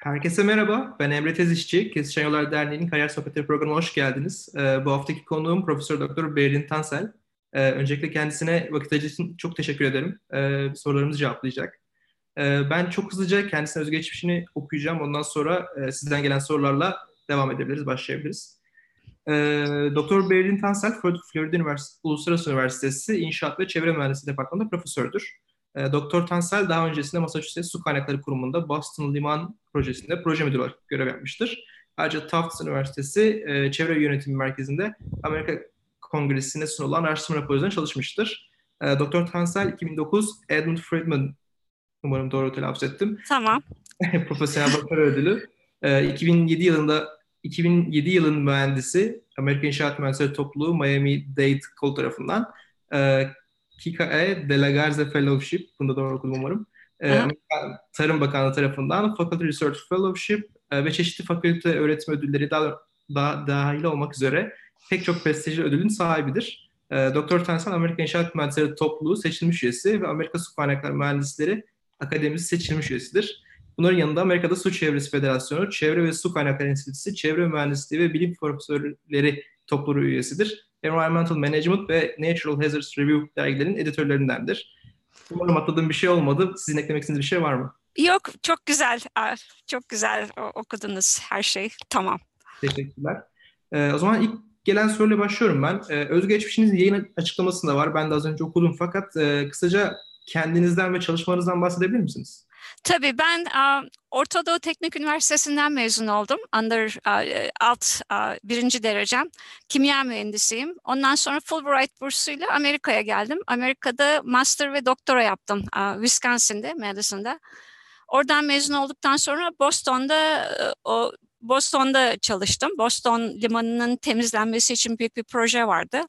Herkese merhaba, ben Emre Tezişçi. Kesişen Yollar Derneği'nin Kariyer Sohbetleri programına hoş geldiniz. Ee, bu haftaki konuğum Profesör Doktor Berlin Tansel. Ee, öncelikle kendisine vakit ayırdığı için çok teşekkür ederim. Ee, sorularımızı cevaplayacak. Ee, ben çok hızlıca kendisine özgeçmişini okuyacağım. Ondan sonra e, sizden gelen sorularla devam edebiliriz, başlayabiliriz. Doktor Berlin Tansel, Florida Üniversitesi, Uluslararası Üniversitesi İnşaat ve Çevre Mühendisliği Departmanı'nda profesördür. E, Doktor Tansel daha öncesinde Massachusetts Su Kaynakları Kurumu'nda Boston Liman Projesi'nde proje müdürü olarak görev yapmıştır. Ayrıca Tufts Üniversitesi e, Çevre Yönetimi Merkezi'nde Amerika Kongresi'ne sunulan araştırma raporu çalışmıştır. E, Doktor Tansel 2009 Edmund Friedman umarım doğru telaffuz ettim. Tamam. Profesyonel doktor ödülü. 2007 yılında 2007 yılın mühendisi Amerika İnşaat Mühendisleri Topluluğu Miami Dade Kol tarafından Kikae de la Garza Fellowship, bunu da doğru okudum umarım. Ee, Tarım Bakanlığı tarafından Faculty Research Fellowship e, ve çeşitli fakülte öğretim ödülleri daha, daha dahil olmak üzere pek çok prestijli ödülün sahibidir. E, Doktor Tansan Amerika İnşaat Mühendisleri Topluluğu seçilmiş üyesi ve Amerika Su Kaynakları Mühendisleri Akademisi seçilmiş üyesidir. Bunların yanında Amerika'da Su Çevresi Federasyonu, Çevre ve Su Kaynakları Enstitüsü, Çevre Mühendisliği ve Bilim Profesörleri topluluğu üyesidir. Environmental Management ve Natural Hazards Review dergilerin editörlerindendir. Umarım atladığım bir şey olmadı. Sizin eklemek istediğiniz bir şey var mı? Yok, çok güzel. Çok güzel okudunuz her şey. Tamam. Teşekkürler. Ee, o zaman ilk gelen soruyla başlıyorum ben. Ee, özgeçmişiniz yayın açıklamasında var. Ben de az önce okudum fakat e, kısaca kendinizden ve çalışmalarınızdan bahsedebilir misiniz? Tabii ben Orta Doğu Teknik Üniversitesi'nden mezun oldum. Under uh, alt birinci derecem. Kimya mühendisiyim. Ondan sonra Fulbright bursuyla Amerika'ya geldim. Amerika'da master ve doktora yaptım. Wisconsin'de, Madison'da. Oradan mezun olduktan sonra Boston'da uh, o Boston'da çalıştım. Boston limanının temizlenmesi için büyük bir proje vardı.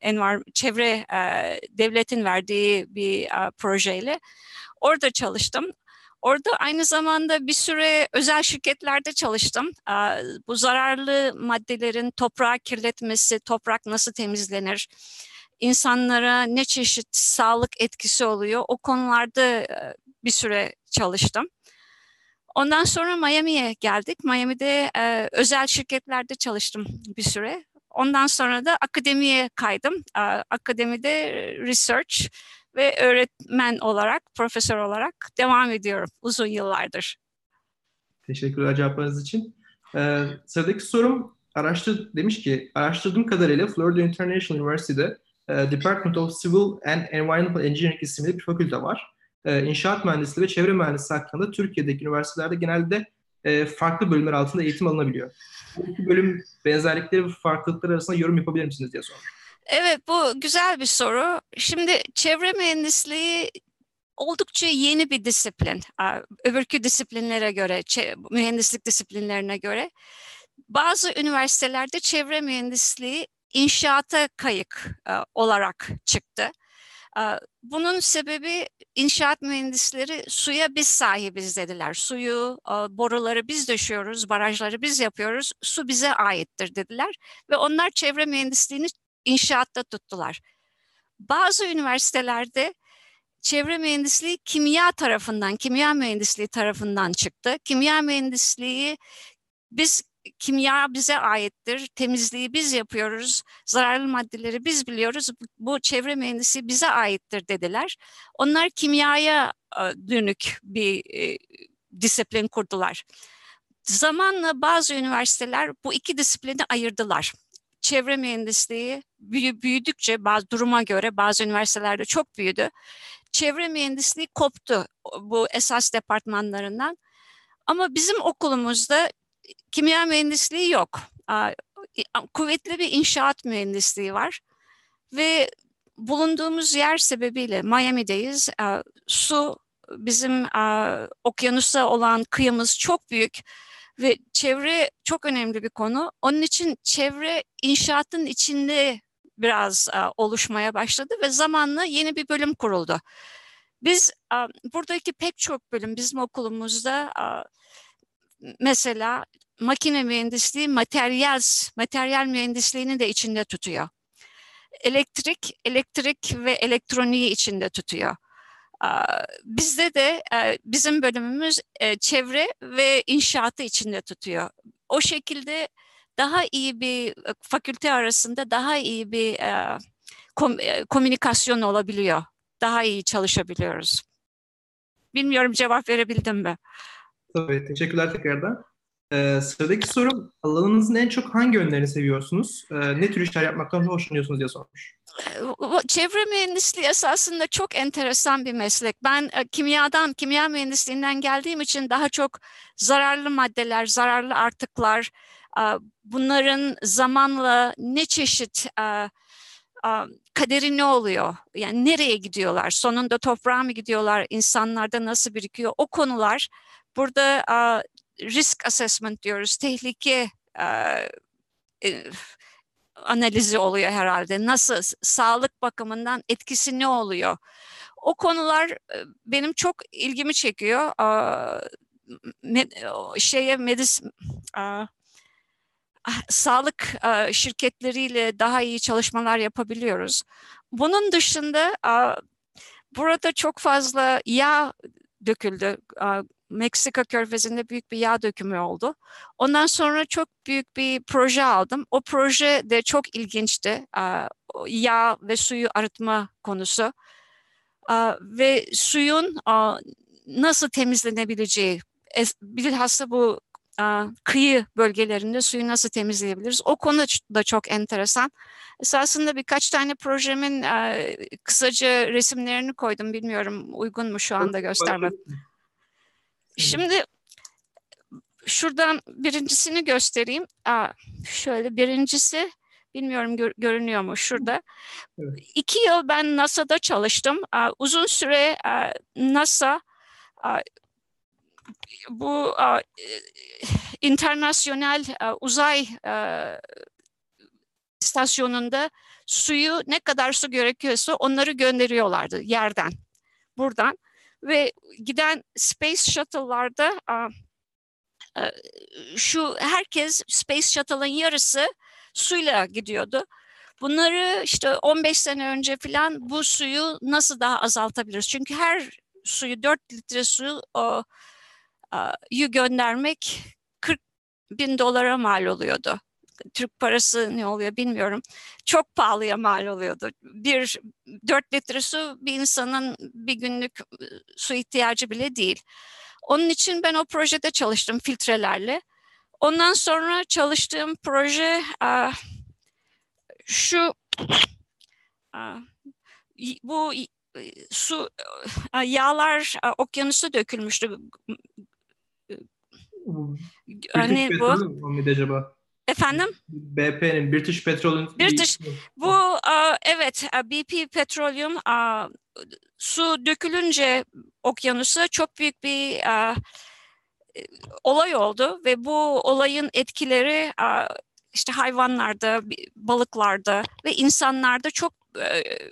Envar çevre uh, devletin verdiği bir projeyle. Orada çalıştım. Orada aynı zamanda bir süre özel şirketlerde çalıştım. Bu zararlı maddelerin toprağı kirletmesi, toprak nasıl temizlenir, insanlara ne çeşit sağlık etkisi oluyor o konularda bir süre çalıştım. Ondan sonra Miami'ye geldik. Miami'de özel şirketlerde çalıştım bir süre. Ondan sonra da akademiye kaydım. Akademide research ve öğretmen olarak, profesör olarak devam ediyorum uzun yıllardır. Teşekkürler cevaplarınız için. Ee, sıradaki sorum araştır demiş ki araştırdığım kadarıyla Florida International University'de e, Department of Civil and Environmental Engineering isimli bir fakülte var. E, inşaat mühendisliği ve çevre mühendisliği hakkında Türkiye'deki üniversitelerde genelde e, farklı bölümler altında eğitim alınabiliyor. Bu iki bölüm benzerlikleri ve farklılıkları arasında yorum yapabilir misiniz diye sormuş. Evet bu güzel bir soru. Şimdi çevre mühendisliği oldukça yeni bir disiplin. Öbürkü disiplinlere göre, mühendislik disiplinlerine göre. Bazı üniversitelerde çevre mühendisliği inşaata kayık olarak çıktı. Bunun sebebi inşaat mühendisleri suya biz sahibiz dediler. Suyu, boruları biz döşüyoruz, barajları biz yapıyoruz, su bize aittir dediler. Ve onlar çevre mühendisliğini inşaatta tuttular. Bazı üniversitelerde çevre mühendisliği kimya tarafından, kimya mühendisliği tarafından çıktı. Kimya mühendisliği biz kimya bize aittir, temizliği biz yapıyoruz, zararlı maddeleri biz biliyoruz, bu çevre mühendisi bize aittir dediler. Onlar kimyaya dönük bir e, disiplin kurdular. Zamanla bazı üniversiteler bu iki disiplini ayırdılar çevre mühendisliği büyüdükçe bazı duruma göre bazı üniversitelerde çok büyüdü. Çevre mühendisliği koptu bu esas departmanlarından. Ama bizim okulumuzda kimya mühendisliği yok. Kuvvetli bir inşaat mühendisliği var. Ve bulunduğumuz yer sebebiyle Miami'deyiz. Su bizim okyanusa olan kıyımız çok büyük ve çevre çok önemli bir konu. Onun için çevre inşaatın içinde biraz a, oluşmaya başladı ve zamanla yeni bir bölüm kuruldu. Biz a, buradaki pek çok bölüm bizim okulumuzda a, mesela makine mühendisliği materyal materyal mühendisliğini de içinde tutuyor. Elektrik, elektrik ve elektroniği içinde tutuyor. Bizde de bizim bölümümüz çevre ve inşaatı içinde tutuyor. O şekilde daha iyi bir fakülte arasında daha iyi bir komünikasyon olabiliyor. Daha iyi çalışabiliyoruz. Bilmiyorum cevap verebildim mi? Tabii, teşekkürler tekrardan. Ee, sıradaki sorum, alanınızın en çok hangi yönlerini seviyorsunuz? Ee, ne tür işler yapmaktan hoşlanıyorsunuz diye sormuş. Çevre mühendisliği esasında çok enteresan bir meslek. Ben e, kimyadan, kimya mühendisliğinden geldiğim için daha çok zararlı maddeler, zararlı artıklar, e, bunların zamanla ne çeşit e, kaderi ne oluyor? Yani nereye gidiyorlar? Sonunda toprağa mı gidiyorlar? İnsanlarda nasıl birikiyor? O konular burada risk assessment diyoruz. Tehlike analizi oluyor herhalde. Nasıl sağlık bakımından etkisi ne oluyor? O konular benim çok ilgimi çekiyor. Şeye medis sağlık şirketleriyle daha iyi çalışmalar yapabiliyoruz. Bunun dışında burada çok fazla yağ döküldü. Meksika körfezinde büyük bir yağ dökümü oldu. Ondan sonra çok büyük bir proje aldım. O proje de çok ilginçti. Yağ ve suyu arıtma konusu. Ve suyun nasıl temizlenebileceği, bilhassa bu kıyı bölgelerinde suyu nasıl temizleyebiliriz? O konu da çok enteresan. Esasında birkaç tane projemin kısaca resimlerini koydum. Bilmiyorum uygun mu şu anda göstermek. Şimdi şuradan birincisini göstereyim. Aa, şöyle birincisi bilmiyorum gör, görünüyor mu şurada. Evet. İki yıl ben NASA'da çalıştım. Aa, uzun süre aa, NASA aa, bu aa, internasyonel aa, uzay aa, istasyonunda suyu ne kadar su gerekiyorsa onları gönderiyorlardı yerden, buradan ve giden Space Shuttle'larda şu herkes Space Shuttle'ın yarısı suyla gidiyordu. Bunları işte 15 sene önce falan bu suyu nasıl daha azaltabiliriz? Çünkü her suyu 4 litre suyu o, yu göndermek 40 bin dolara mal oluyordu. Türk parası ne oluyor bilmiyorum. Çok pahalıya mal oluyordu. Bir dört litre su bir insanın bir günlük su ihtiyacı bile değil. Onun için ben o projede çalıştım filtrelerle. Ondan sonra çalıştığım proje şu bu su yağlar okyanusa dökülmüştü. Hani bu acaba? Efendim? BP'nin British Petroleum. British. Bu evet BP Petroleum su dökülünce okyanusa çok büyük bir olay oldu ve bu olayın etkileri işte hayvanlarda, balıklarda ve insanlarda çok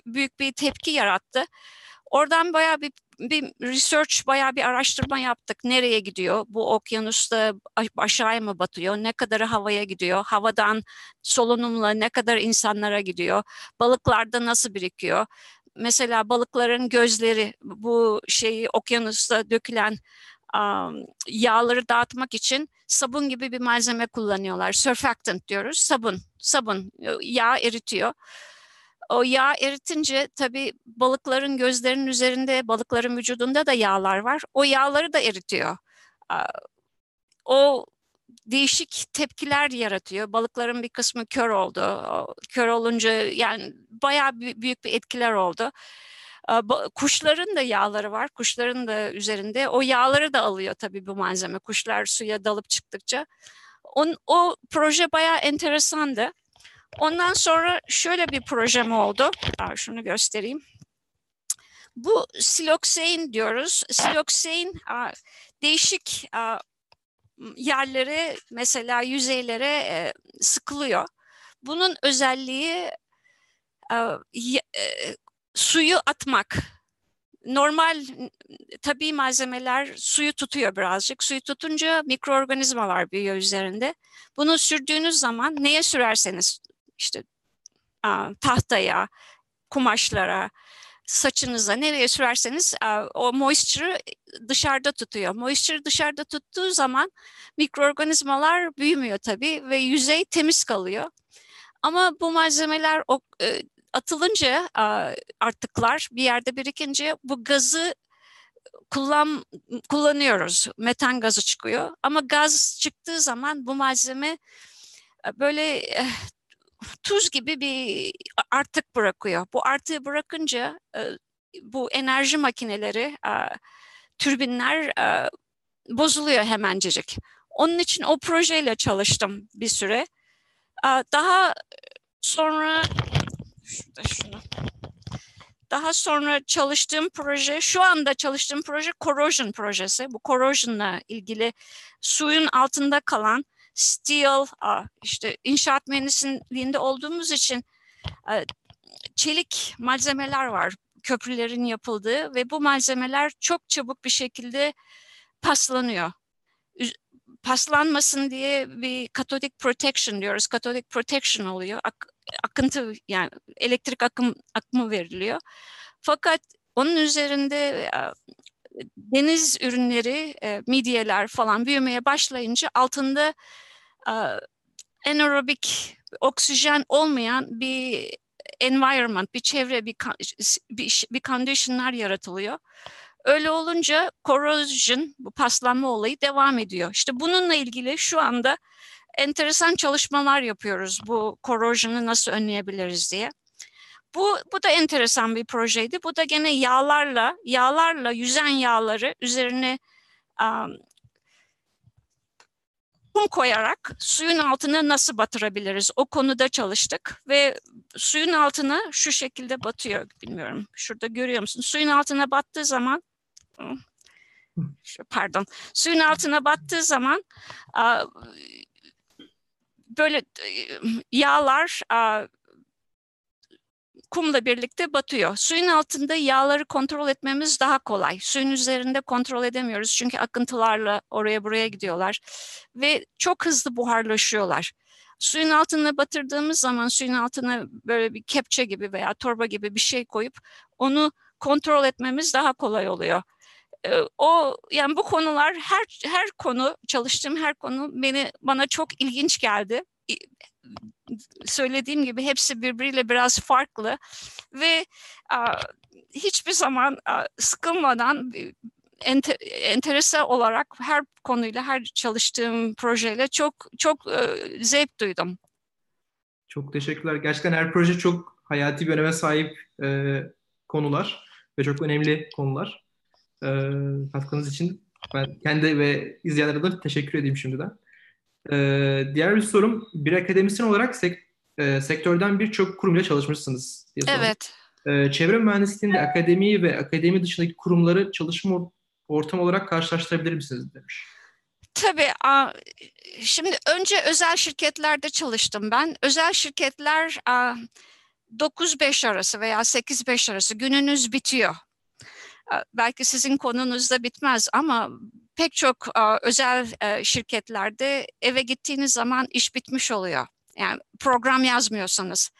büyük bir tepki yarattı. Oradan bayağı bir bir research, bayağı bir araştırma yaptık. Nereye gidiyor? Bu okyanusta aşağıya mı batıyor? Ne kadarı havaya gidiyor? Havadan solunumla ne kadar insanlara gidiyor? Balıklarda nasıl birikiyor? Mesela balıkların gözleri bu şeyi okyanusta dökülen yağları dağıtmak için sabun gibi bir malzeme kullanıyorlar. Surfactant diyoruz. Sabun, sabun yağ eritiyor. O yağ eritince tabii balıkların gözlerinin üzerinde, balıkların vücudunda da yağlar var. O yağları da eritiyor. O değişik tepkiler yaratıyor. Balıkların bir kısmı kör oldu. Kör olunca yani bayağı büyük bir etkiler oldu. Kuşların da yağları var. Kuşların da üzerinde. O yağları da alıyor tabii bu malzeme. Kuşlar suya dalıp çıktıkça. On, o proje bayağı enteresandı. Ondan sonra şöyle bir projem oldu. Şunu göstereyim. Bu siloksein diyoruz. Siloksein değişik yerlere mesela yüzeylere e, sıkılıyor. Bunun özelliği e, suyu atmak. Normal tabii malzemeler suyu tutuyor birazcık. Suyu tutunca mikroorganizmalar büyüyor üzerinde. Bunu sürdüğünüz zaman neye sürerseniz işte tahtaya, kumaşlara, saçınıza nereye sürerseniz o moisture'ı dışarıda tutuyor. Moisture dışarıda tuttuğu zaman mikroorganizmalar büyümüyor tabii ve yüzey temiz kalıyor. Ama bu malzemeler atılınca artıklar bir yerde birikince bu gazı kullan kullanıyoruz. Metan gazı çıkıyor. Ama gaz çıktığı zaman bu malzeme böyle eh, tuz gibi bir artık bırakıyor. Bu artığı bırakınca bu enerji makineleri, türbinler bozuluyor hemencecik. Onun için o projeyle çalıştım bir süre. Daha sonra şurada şunu. Daha sonra çalıştığım proje, şu anda çalıştığım proje corrosion projesi. Bu corrosion'la ilgili suyun altında kalan steel, işte inşaat mühendisliğinde olduğumuz için çelik malzemeler var köprülerin yapıldığı ve bu malzemeler çok çabuk bir şekilde paslanıyor. Paslanmasın diye bir katodik protection diyoruz. Katodik protection oluyor. Ak akıntı yani elektrik akım akımı veriliyor. Fakat onun üzerinde deniz ürünleri, midyeler falan büyümeye başlayınca altında anaerobik oksijen olmayan bir environment, bir çevre, bir, bir, bir conditionlar yaratılıyor. Öyle olunca corrosion, bu paslanma olayı devam ediyor. İşte bununla ilgili şu anda enteresan çalışmalar yapıyoruz bu corrosion'ı nasıl önleyebiliriz diye. Bu, bu da enteresan bir projeydi. Bu da gene yağlarla, yağlarla yüzen yağları üzerine um, kum koyarak suyun altına nasıl batırabiliriz? O konuda çalıştık ve suyun altına şu şekilde batıyor. Bilmiyorum şurada görüyor musun? Suyun altına battığı zaman pardon suyun altına battığı zaman böyle yağlar kumla birlikte batıyor. Suyun altında yağları kontrol etmemiz daha kolay. Suyun üzerinde kontrol edemiyoruz çünkü akıntılarla oraya buraya gidiyorlar ve çok hızlı buharlaşıyorlar. Suyun altına batırdığımız zaman suyun altına böyle bir kepçe gibi veya torba gibi bir şey koyup onu kontrol etmemiz daha kolay oluyor. O yani bu konular her her konu çalıştığım her konu beni bana çok ilginç geldi söylediğim gibi hepsi birbiriyle biraz farklı ve a, hiçbir zaman a, sıkılmadan enter, enteresa olarak her konuyla her çalıştığım projeyle çok çok e, zevk duydum. Çok teşekkürler. Gerçekten her proje çok hayati bir öneme sahip e, konular ve çok önemli konular. E, katkınız için ben kendi ve izleyenlere de teşekkür edeyim şimdiden. Ee, diğer bir sorum, bir akademisyen olarak sek, e, sektörden birçok kurumla çalışmışsınız diye. Evet. Ee, çevre mühendisliğinde akademiyi ve akademi dışındaki kurumları çalışma ortamı olarak karşılaştırabilir misiniz demiş. Tabii. Şimdi önce özel şirketlerde çalıştım ben. Özel şirketler 9-5 arası veya 8-5 arası gününüz bitiyor. Belki sizin konunuzda bitmez ama pek çok özel şirketlerde eve gittiğiniz zaman iş bitmiş oluyor. Yani program yazmıyorsanız.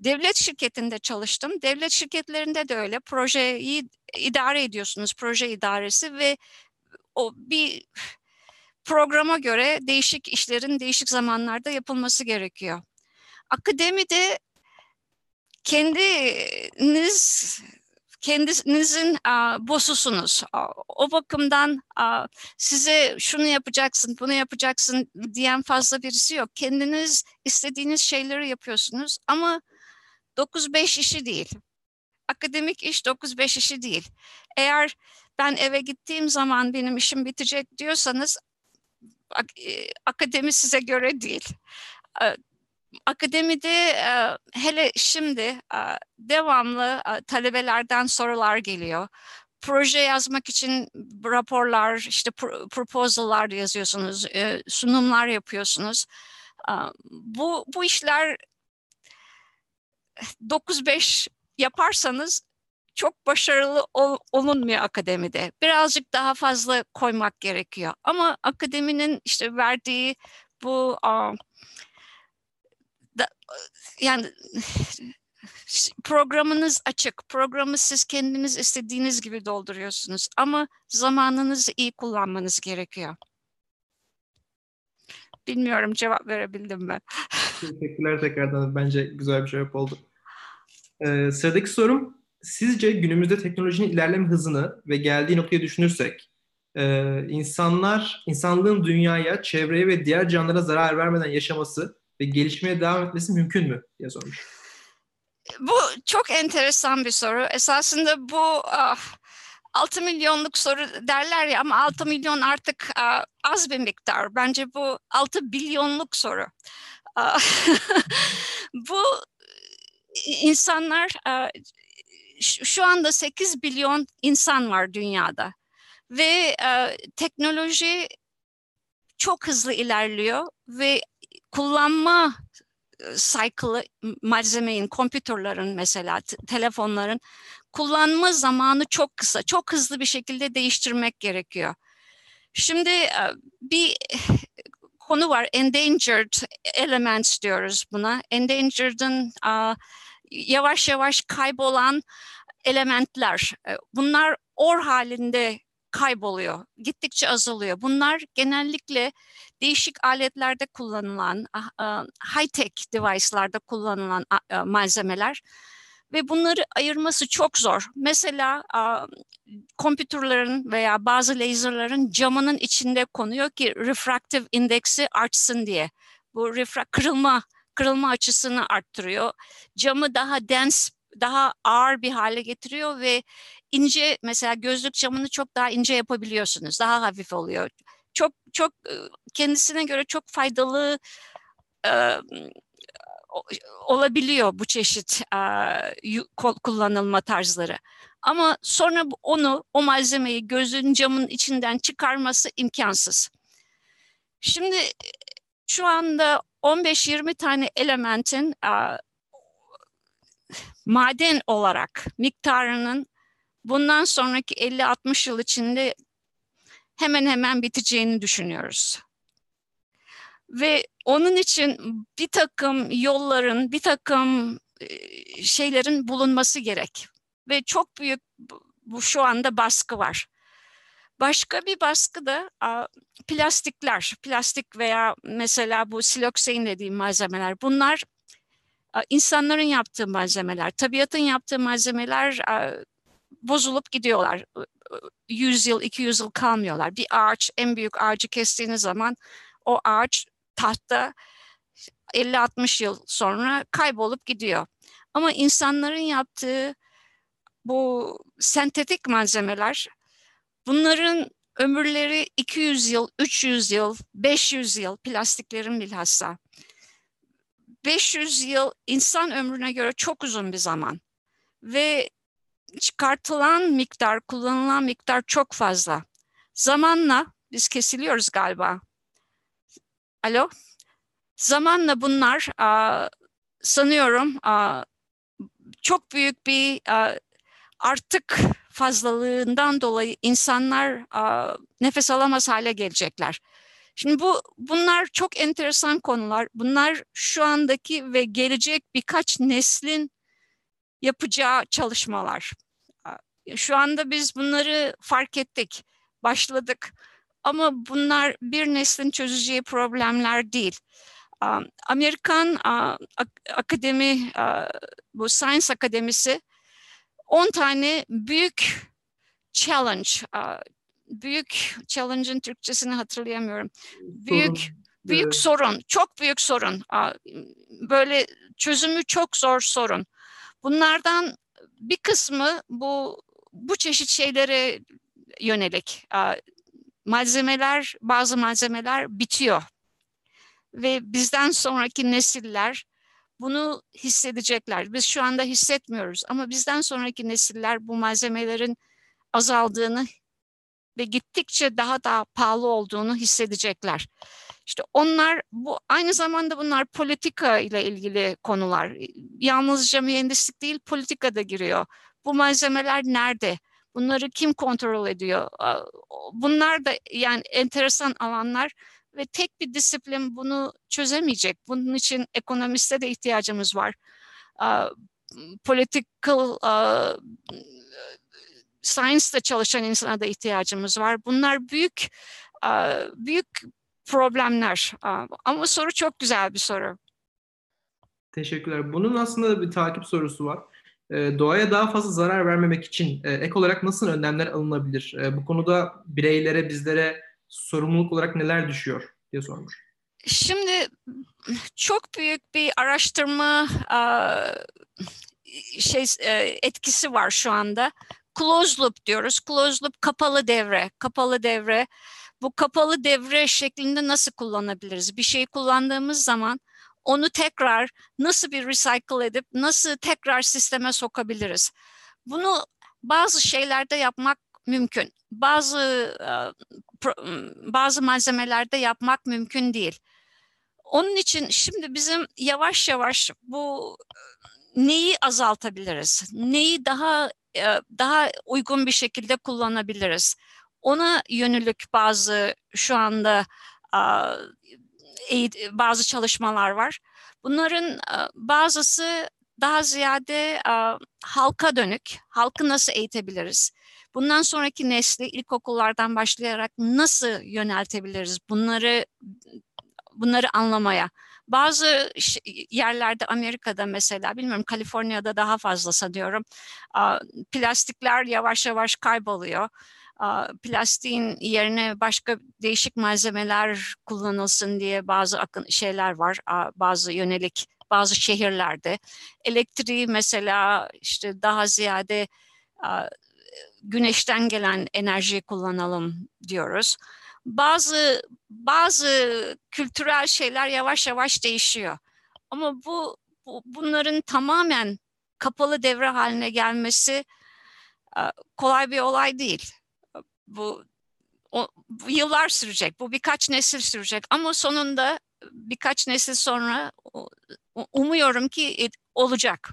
Devlet şirketinde çalıştım. Devlet şirketlerinde de öyle. Projeyi idare ediyorsunuz, proje idaresi ve o bir programa göre değişik işlerin değişik zamanlarda yapılması gerekiyor. Akademide kendiniz kendinizin a, bossusunuz. A, o bakımdan a, size şunu yapacaksın, bunu yapacaksın diyen fazla birisi yok. Kendiniz istediğiniz şeyleri yapıyorsunuz ama 9-5 işi değil. Akademik iş 9-5 işi değil. Eğer ben eve gittiğim zaman benim işim bitecek diyorsanız e, akademi size göre değil akademide hele şimdi devamlı talebelerden sorular geliyor. Proje yazmak için raporlar, işte proposal'lar yazıyorsunuz, sunumlar yapıyorsunuz. Bu, bu işler 9-5 yaparsanız çok başarılı ol, olunmuyor akademide. Birazcık daha fazla koymak gerekiyor. Ama akademinin işte verdiği bu yani programınız açık. Programı siz kendiniz istediğiniz gibi dolduruyorsunuz. Ama zamanınızı iyi kullanmanız gerekiyor. Bilmiyorum cevap verebildim mi? Teşekkürler tekrardan. Bence güzel bir cevap oldu. Ee, sıradaki sorum, sizce günümüzde teknolojinin ilerleme hızını ve geldiği noktayı düşünürsek, e, insanlar, insanlığın dünyaya, çevreye ve diğer canlılara zarar vermeden yaşaması ve gelişmeye devam etmesi mümkün mü diye sormuş. Bu çok enteresan bir soru. Esasında bu ah, 6 milyonluk soru derler ya ama 6 milyon artık ah, az bir miktar. Bence bu 6 bilyonluk soru. Ah, bu insanlar ah, şu anda 8 milyon insan var dünyada ve e, teknoloji çok hızlı ilerliyor ve kullanma cycle'ı malzemenin, kompütürlerin mesela telefonların kullanma zamanı çok kısa. Çok hızlı bir şekilde değiştirmek gerekiyor. Şimdi bir konu var endangered elements diyoruz buna. Endangered'ın yavaş yavaş kaybolan elementler. Bunlar or halinde kayboluyor, gittikçe azalıyor. Bunlar genellikle değişik aletlerde kullanılan, ah, ah, high-tech device'larda kullanılan ah, malzemeler ve bunları ayırması çok zor. Mesela kompütürlerin veya bazı laserların camının içinde konuyor ki refractive indeksi artsın diye. Bu refra kırılma kırılma açısını arttırıyor. Camı daha dense daha ağır bir hale getiriyor ve ince mesela gözlük camını çok daha ince yapabiliyorsunuz. Daha hafif oluyor. Çok çok kendisine göre çok faydalı e, olabiliyor bu çeşit e, kullanılma tarzları. Ama sonra onu, o malzemeyi gözün camın içinden çıkarması imkansız. Şimdi şu anda 15-20 tane elementin maden olarak miktarının bundan sonraki 50-60 yıl içinde hemen hemen biteceğini düşünüyoruz. Ve onun için bir takım yolların, bir takım şeylerin bulunması gerek. Ve çok büyük bu şu anda baskı var. Başka bir baskı da plastikler, plastik veya mesela bu siloksein dediğim malzemeler. Bunlar insanların yaptığı malzemeler, tabiatın yaptığı malzemeler bozulup gidiyorlar. 100 yıl, 200 yıl kalmıyorlar. Bir ağaç, en büyük ağacı kestiğiniz zaman o ağaç tahta 50-60 yıl sonra kaybolup gidiyor. Ama insanların yaptığı bu sentetik malzemeler bunların ömürleri 200 yıl, 300 yıl, 500 yıl plastiklerin bilhassa. 500 yıl insan ömrüne göre çok uzun bir zaman ve çıkartılan miktar, kullanılan miktar çok fazla. Zamanla biz kesiliyoruz galiba. Alo? Zamanla bunlar a, sanıyorum a, çok büyük bir a, artık fazlalığından dolayı insanlar a, nefes alamaz hale gelecekler. Şimdi bu bunlar çok enteresan konular. Bunlar şu andaki ve gelecek birkaç neslin yapacağı çalışmalar. Şu anda biz bunları fark ettik, başladık. Ama bunlar bir neslin çözeceği problemler değil. Amerikan Akademi, bu Science Akademisi 10 tane büyük challenge, büyük challenge'ın Türkçesini hatırlayamıyorum. Büyük sorun. büyük evet. sorun, çok büyük sorun. Böyle çözümü çok zor sorun. Bunlardan bir kısmı bu bu çeşit şeylere yönelik. Malzemeler, bazı malzemeler bitiyor. Ve bizden sonraki nesiller bunu hissedecekler. Biz şu anda hissetmiyoruz ama bizden sonraki nesiller bu malzemelerin azaldığını ve gittikçe daha da pahalı olduğunu hissedecekler. İşte onlar bu aynı zamanda bunlar politika ile ilgili konular. Yalnızca mühendislik değil politika da giriyor. Bu malzemeler nerede? Bunları kim kontrol ediyor? Bunlar da yani enteresan alanlar ve tek bir disiplin bunu çözemeyecek. Bunun için ekonomiste de ihtiyacımız var. political science'da çalışan insana da ihtiyacımız var. Bunlar büyük büyük problemler. Ama soru çok güzel bir soru. Teşekkürler. Bunun aslında bir takip sorusu var. E, doğaya daha fazla zarar vermemek için e, ek olarak nasıl önlemler alınabilir? E, bu konuda bireylere, bizlere sorumluluk olarak neler düşüyor diye sormuş. Şimdi çok büyük bir araştırma şey etkisi var şu anda. Closed loop diyoruz. Closed loop kapalı devre. Kapalı devre. Bu kapalı devre şeklinde nasıl kullanabiliriz? Bir şeyi kullandığımız zaman onu tekrar nasıl bir recycle edip nasıl tekrar sisteme sokabiliriz? Bunu bazı şeylerde yapmak mümkün. Bazı bazı malzemelerde yapmak mümkün değil. Onun için şimdi bizim yavaş yavaş bu neyi azaltabiliriz? Neyi daha daha uygun bir şekilde kullanabiliriz? Ona yönelik bazı şu anda bazı çalışmalar var. Bunların bazısı daha ziyade halka dönük, halkı nasıl eğitebiliriz? Bundan sonraki nesli ilkokullardan başlayarak nasıl yöneltebiliriz? Bunları bunları anlamaya. Bazı yerlerde Amerika'da mesela bilmiyorum Kaliforniya'da daha fazla sanıyorum plastikler yavaş yavaş kayboluyor plastiğin yerine başka değişik malzemeler kullanılsın diye bazı akın şeyler var, bazı yönelik bazı şehirlerde. Elektriği mesela işte daha ziyade güneşten gelen enerjiyi kullanalım diyoruz. Bazı bazı kültürel şeyler yavaş yavaş değişiyor. Ama bu, bu bunların tamamen kapalı devre haline gelmesi kolay bir olay değil bu, o, bu yıllar sürecek, bu birkaç nesil sürecek ama sonunda birkaç nesil sonra umuyorum ki olacak.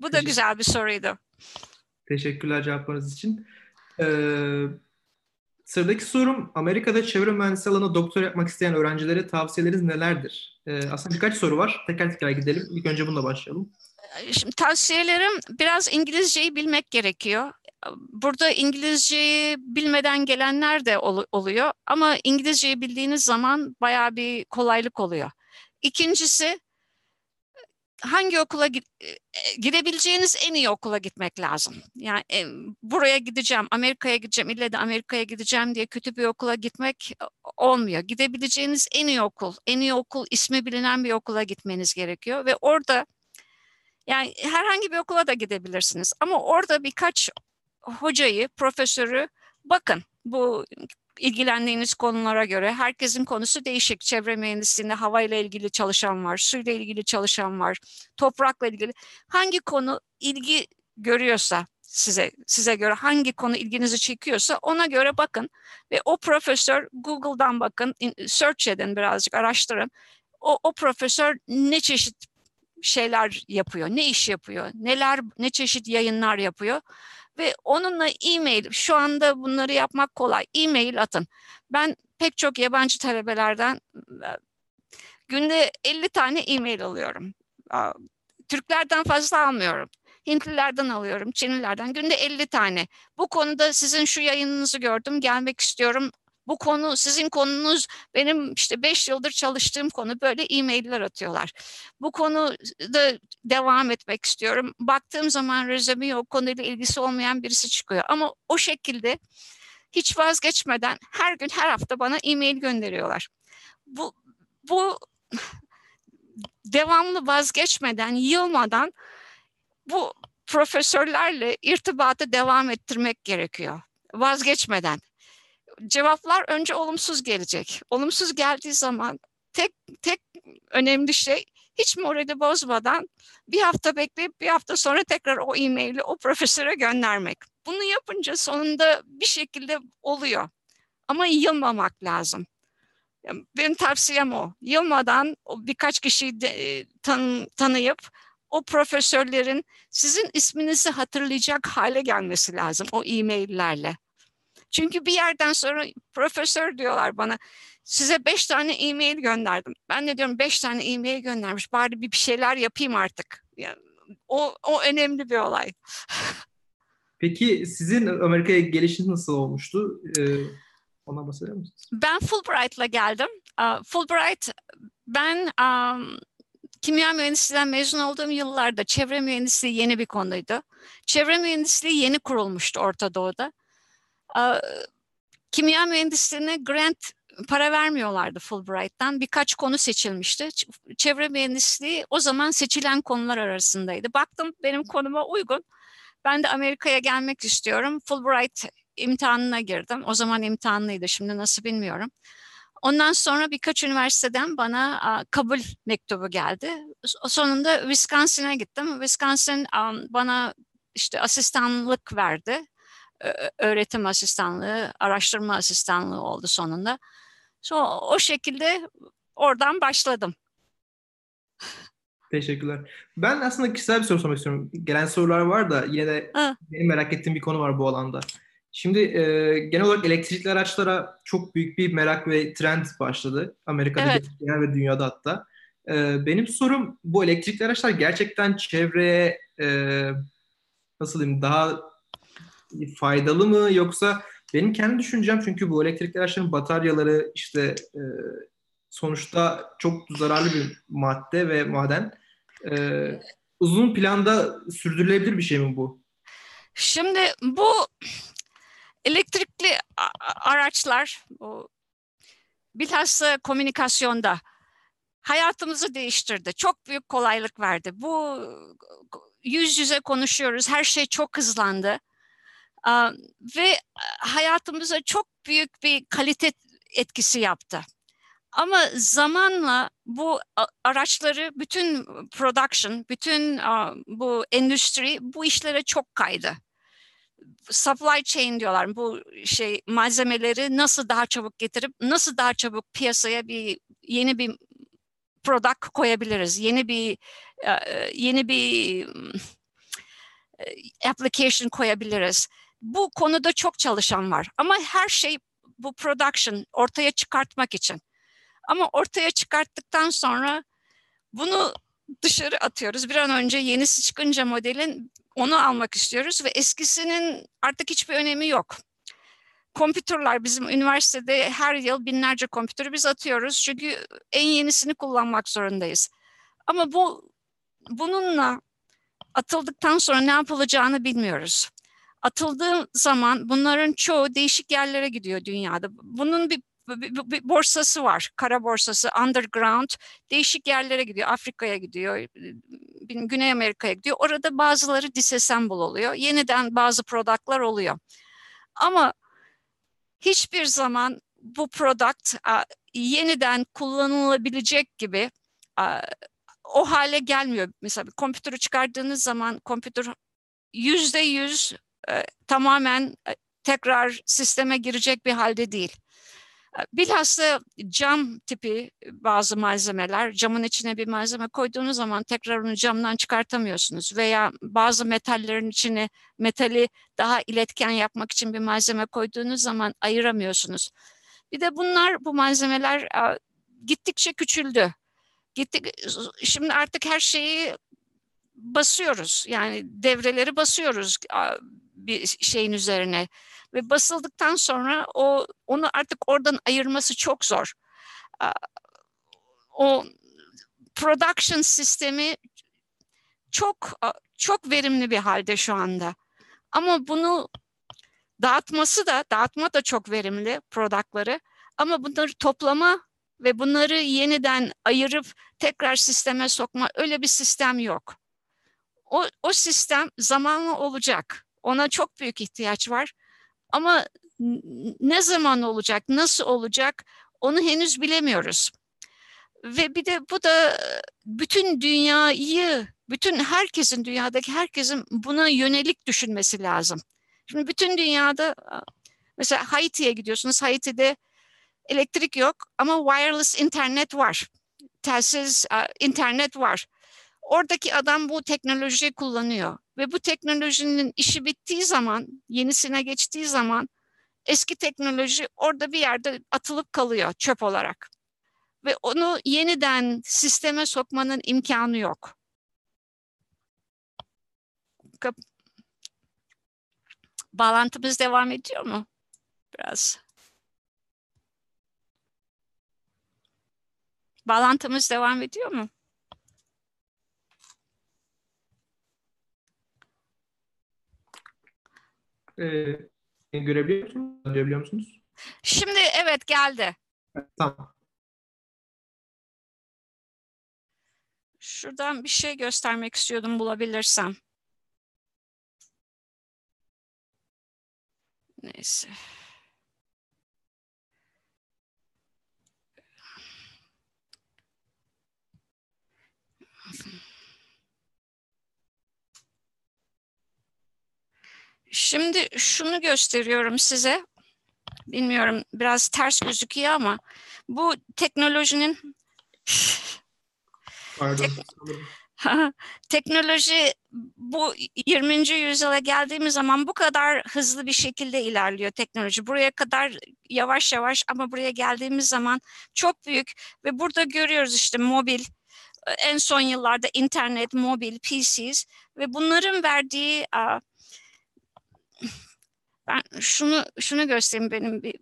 Bu da güzel bir soruydu. Teşekkürler cevaplarınız için. Ee, sıradaki sorum Amerika'da çevre mühendisliği alanında doktor yapmak isteyen öğrencilere tavsiyeleriniz nelerdir? Ee, aslında birkaç soru var. Teker teker gidelim. İlk önce bununla başlayalım. Şimdi tavsiyelerim biraz İngilizceyi bilmek gerekiyor burada İngilizceyi bilmeden gelenler de ol, oluyor ama İngilizceyi bildiğiniz zaman bayağı bir kolaylık oluyor. İkincisi hangi okula e, gidebileceğiniz en iyi okula gitmek lazım. Yani e, buraya gideceğim, Amerika'ya gideceğim, ille de Amerika'ya gideceğim diye kötü bir okula gitmek e, olmuyor. Gidebileceğiniz en iyi okul, en iyi okul ismi bilinen bir okula gitmeniz gerekiyor ve orada yani herhangi bir okula da gidebilirsiniz ama orada birkaç hocayı, profesörü bakın bu ilgilendiğiniz konulara göre herkesin konusu değişik. Çevre mühendisliğinde havayla ilgili çalışan var, suyla ilgili çalışan var, toprakla ilgili. Hangi konu ilgi görüyorsa size size göre hangi konu ilginizi çekiyorsa ona göre bakın ve o profesör Google'dan bakın, search edin birazcık araştırın. O, o profesör ne çeşit şeyler yapıyor, ne iş yapıyor, neler ne çeşit yayınlar yapıyor ve onunla e-mail şu anda bunları yapmak kolay. E-mail atın. Ben pek çok yabancı talebelerden e, günde 50 tane e-mail alıyorum. Türklerden fazla almıyorum. Hintlilerden alıyorum, Çinlilerden günde 50 tane. Bu konuda sizin şu yayınınızı gördüm, gelmek istiyorum bu konu sizin konunuz benim işte beş yıldır çalıştığım konu böyle e-mailler atıyorlar. Bu konuda devam etmek istiyorum. Baktığım zaman rezemi o konuyla ilgisi olmayan birisi çıkıyor. Ama o şekilde hiç vazgeçmeden her gün her hafta bana e-mail gönderiyorlar. Bu bu devamlı vazgeçmeden, yılmadan bu profesörlerle irtibatı devam ettirmek gerekiyor. Vazgeçmeden cevaplar önce olumsuz gelecek. Olumsuz geldiği zaman tek tek önemli şey hiç morali bozmadan bir hafta bekleyip bir hafta sonra tekrar o e-maili o profesöre göndermek. Bunu yapınca sonunda bir şekilde oluyor. Ama yılmamak lazım. Benim tavsiyem o. Yılmadan birkaç kişiyi de, e, tan, tanıyıp o profesörlerin sizin isminizi hatırlayacak hale gelmesi lazım o e-maillerle. Çünkü bir yerden sonra profesör diyorlar bana size beş tane e-mail gönderdim. Ben de diyorum beş tane e-mail göndermiş bari bir şeyler yapayım artık. Yani o, o önemli bir olay. Peki sizin Amerika'ya gelişiniz nasıl olmuştu? Ee, ona bahseder misiniz? Ben Fulbright'la geldim. Fulbright ben um, kimya mühendisliğinden mezun olduğum yıllarda çevre mühendisliği yeni bir konuydu. Çevre mühendisliği yeni kurulmuştu Orta Doğu'da. Kimya mühendisliğine grant para vermiyorlardı Fulbright'tan. Birkaç konu seçilmişti. Çevre mühendisliği o zaman seçilen konular arasındaydı. Baktım benim konuma uygun. Ben de Amerika'ya gelmek istiyorum. Fulbright imtihanına girdim. O zaman imtihanlıydı, şimdi nasıl bilmiyorum. Ondan sonra birkaç üniversiteden bana kabul mektubu geldi. Sonunda Wisconsin'e gittim. Wisconsin bana işte asistanlık verdi. Öğretim asistanlığı, araştırma asistanlığı oldu sonunda. So, o şekilde oradan başladım. Teşekkürler. Ben aslında kişisel bir soru sormak istiyorum. Gelen sorular var da yine de ha. benim merak ettiğim bir konu var bu alanda. Şimdi e, genel olarak elektrikli araçlara çok büyük bir merak ve trend başladı. Amerika'da evet. ve dünyada hatta. E, benim sorum bu elektrikli araçlar gerçekten çevreye e, nasıl diyeyim daha faydalı mı yoksa benim kendi düşüncem çünkü bu elektrikli araçların bataryaları işte e, sonuçta çok zararlı bir madde ve maden. E, uzun planda sürdürülebilir bir şey mi bu? Şimdi bu elektrikli araçlar bu bilhassa komünikasyonda hayatımızı değiştirdi. Çok büyük kolaylık verdi. Bu yüz yüze konuşuyoruz. Her şey çok hızlandı. Ve hayatımıza çok büyük bir kalite etkisi yaptı. Ama zamanla bu araçları bütün production, bütün bu endüstri bu işlere çok kaydı. Supply chain diyorlar. Bu şey malzemeleri nasıl daha çabuk getirip nasıl daha çabuk piyasaya bir yeni bir product koyabiliriz. Yeni bir yeni bir application koyabiliriz. Bu konuda çok çalışan var. Ama her şey bu production ortaya çıkartmak için. Ama ortaya çıkarttıktan sonra bunu dışarı atıyoruz. Bir an önce yenisi çıkınca modelin onu almak istiyoruz ve eskisinin artık hiçbir önemi yok. Kompütürler bizim üniversitede her yıl binlerce kompütürü biz atıyoruz çünkü en yenisini kullanmak zorundayız. Ama bu bununla atıldıktan sonra ne yapılacağını bilmiyoruz. Atıldığı zaman bunların çoğu değişik yerlere gidiyor dünyada. Bunun bir bir, bir borsası var. Kara borsası, underground. Değişik yerlere gidiyor. Afrika'ya gidiyor. Güney Amerika'ya gidiyor. Orada bazıları disassemble oluyor. Yeniden bazı productlar oluyor. Ama hiçbir zaman bu product yeniden kullanılabilecek gibi o hale gelmiyor. Mesela bir kompütürü çıkardığınız zaman kompütür yüzde yüz tamamen e, tekrar sisteme girecek bir halde değil. Bilhassa cam tipi bazı malzemeler, camın içine bir malzeme koyduğunuz zaman tekrar onu camdan çıkartamıyorsunuz. Veya bazı metallerin içine metali daha iletken yapmak için bir malzeme koyduğunuz zaman ayıramıyorsunuz. Bir de bunlar, bu malzemeler gittikçe küçüldü. Gittik, şimdi artık her şeyi basıyoruz. Yani devreleri basıyoruz bir şeyin üzerine ve basıldıktan sonra o onu artık oradan ayırması çok zor. O production sistemi çok çok verimli bir halde şu anda. Ama bunu dağıtması da dağıtma da çok verimli productları ama bunları toplama ve bunları yeniden ayırıp tekrar sisteme sokma öyle bir sistem yok. O, o sistem zamanla olacak. Ona çok büyük ihtiyaç var. Ama ne zaman olacak, nasıl olacak onu henüz bilemiyoruz. Ve bir de bu da bütün dünyayı, bütün herkesin dünyadaki herkesin buna yönelik düşünmesi lazım. Şimdi bütün dünyada mesela Haiti'ye gidiyorsunuz. Haiti'de elektrik yok ama wireless internet var. Telsiz internet var. Oradaki adam bu teknolojiyi kullanıyor ve bu teknolojinin işi bittiği zaman, yenisine geçtiği zaman eski teknoloji orada bir yerde atılıp kalıyor çöp olarak. Ve onu yeniden sisteme sokmanın imkanı yok. Kap Bağlantımız devam ediyor mu? Biraz. Bağlantımız devam ediyor mu? Ee, görebiliyor musunuz? Görebiliyor musunuz? Şimdi evet geldi. Tamam. Şuradan bir şey göstermek istiyordum bulabilirsem. Neyse. Şimdi şunu gösteriyorum size. Bilmiyorum biraz ters gözüküyor ama bu teknolojinin teknoloji bu 20. yüzyıla geldiğimiz zaman bu kadar hızlı bir şekilde ilerliyor teknoloji. Buraya kadar yavaş yavaş ama buraya geldiğimiz zaman çok büyük ve burada görüyoruz işte mobil en son yıllarda internet, mobil, PCs ve bunların verdiği ben şunu şunu göstereyim benim bir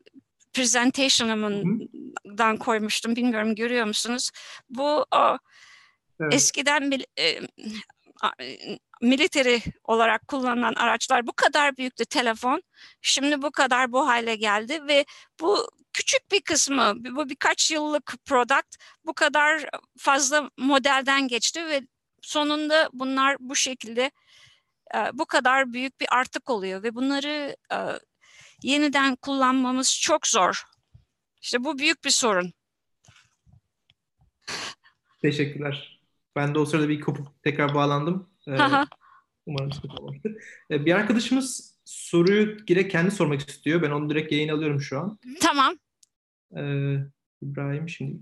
presentation'ımdan koymuştum. Bilmiyorum görüyor musunuz? Bu o, evet. eskiden e, military olarak kullanılan araçlar bu kadar büyüktü telefon. Şimdi bu kadar bu hale geldi ve bu küçük bir kısmı, bu birkaç yıllık product bu kadar fazla modelden geçti ve sonunda bunlar bu şekilde bu kadar büyük bir artık oluyor ve bunları yeniden kullanmamız çok zor. İşte bu büyük bir sorun. Teşekkürler. Ben de o sırada bir kopuk tekrar bağlandım. Ee, umarım sıkıntı olmamıştır. Ee, bir arkadaşımız soruyu direkt kendi sormak istiyor. Ben onu direkt yayın alıyorum şu an. Tamam. Ee, İbrahim şimdi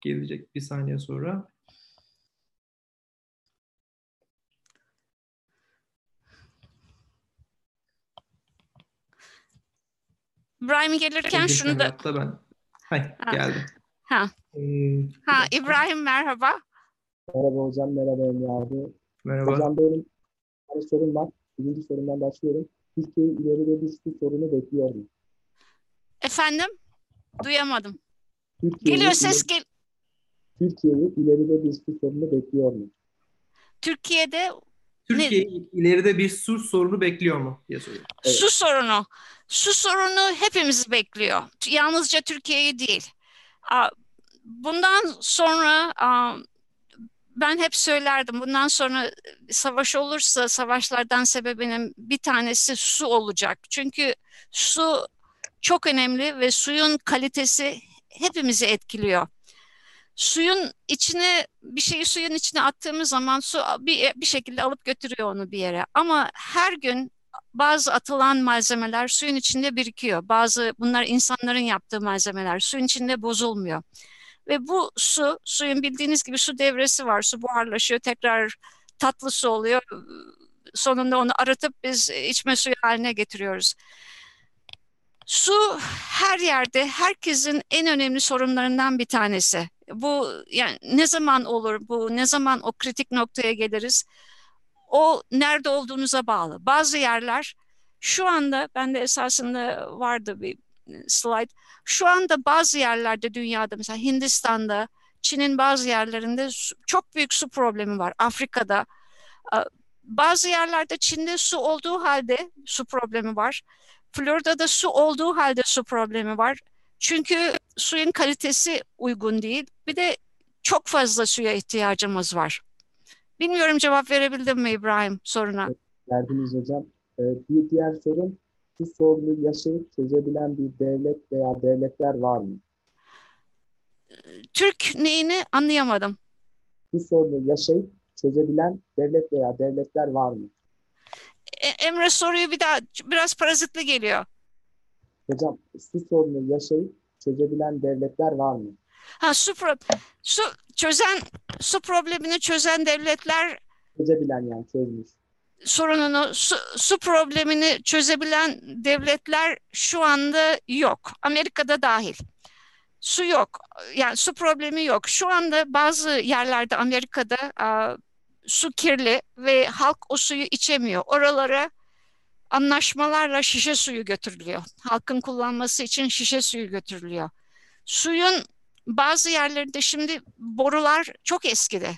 gelecek bir saniye sonra. İbrahim gelirken şunu da... Hatta ben... Hay, ha. geldim. Ha. Ee, ha, İbrahim merhaba. Merhaba hocam, merhaba Emre abi. Merhaba. Hocam benim bir sorum var. Birinci sorumdan başlıyorum. Türkiye ileride bir su sorunu bekliyor mu? Efendim? Duyamadım. Türkiye'yi Geliyor ses gel. Türkiye'yi ileride bir su sorunu bekliyor mu? Türkiye'de Türkiye ne? ileride bir su sorunu bekliyor mu diye soruyorum. Evet. Su sorunu. Su sorunu hepimizi bekliyor. Yalnızca Türkiye'yi değil. Bundan sonra ben hep söylerdim bundan sonra savaş olursa savaşlardan sebebinin bir tanesi su olacak. Çünkü su çok önemli ve suyun kalitesi hepimizi etkiliyor. Suyun içine bir şeyi suyun içine attığımız zaman su bir, bir şekilde alıp götürüyor onu bir yere. Ama her gün bazı atılan malzemeler suyun içinde birikiyor. Bazı bunlar insanların yaptığı malzemeler suyun içinde bozulmuyor. Ve bu su, suyun bildiğiniz gibi su devresi var. Su buharlaşıyor, tekrar tatlı su oluyor. Sonunda onu arıtıp biz içme suyu haline getiriyoruz. Su her yerde herkesin en önemli sorunlarından bir tanesi. Bu yani ne zaman olur bu, ne zaman o kritik noktaya geliriz? O nerede olduğunuza bağlı. Bazı yerler şu anda ben de esasında vardı bir slide. Şu anda bazı yerlerde dünyada mesela Hindistan'da, Çin'in bazı yerlerinde çok büyük su problemi var. Afrika'da bazı yerlerde Çin'de su olduğu halde su problemi var. Florida'da su olduğu halde su problemi var. Çünkü suyun kalitesi uygun değil. Bir de çok fazla suya ihtiyacımız var. Bilmiyorum cevap verebildim mi İbrahim soruna? Verdiniz hocam. Ee, bir diğer sorum bu sorunu yaşayıp çözebilen bir devlet veya devletler var mı? Türk neyini anlayamadım. Bu sorunu yaşayıp çözebilen devlet veya devletler var mı? E, Emre soruyu bir daha biraz parazitli geliyor. Hocam su sorunu yaşayıp çözebilen devletler var mı? Ha su, pro su çözen su problemini çözen devletler çözebilen yani çözmüş. sorununu, su, su problemini çözebilen devletler şu anda yok. Amerika'da dahil. Su yok. Yani su problemi yok. Şu anda bazı yerlerde Amerika'da a, su kirli ve halk o suyu içemiyor. Oralara anlaşmalarla şişe suyu götürülüyor. Halkın kullanması için şişe suyu götürülüyor. Suyun bazı yerlerinde şimdi borular çok eskidi.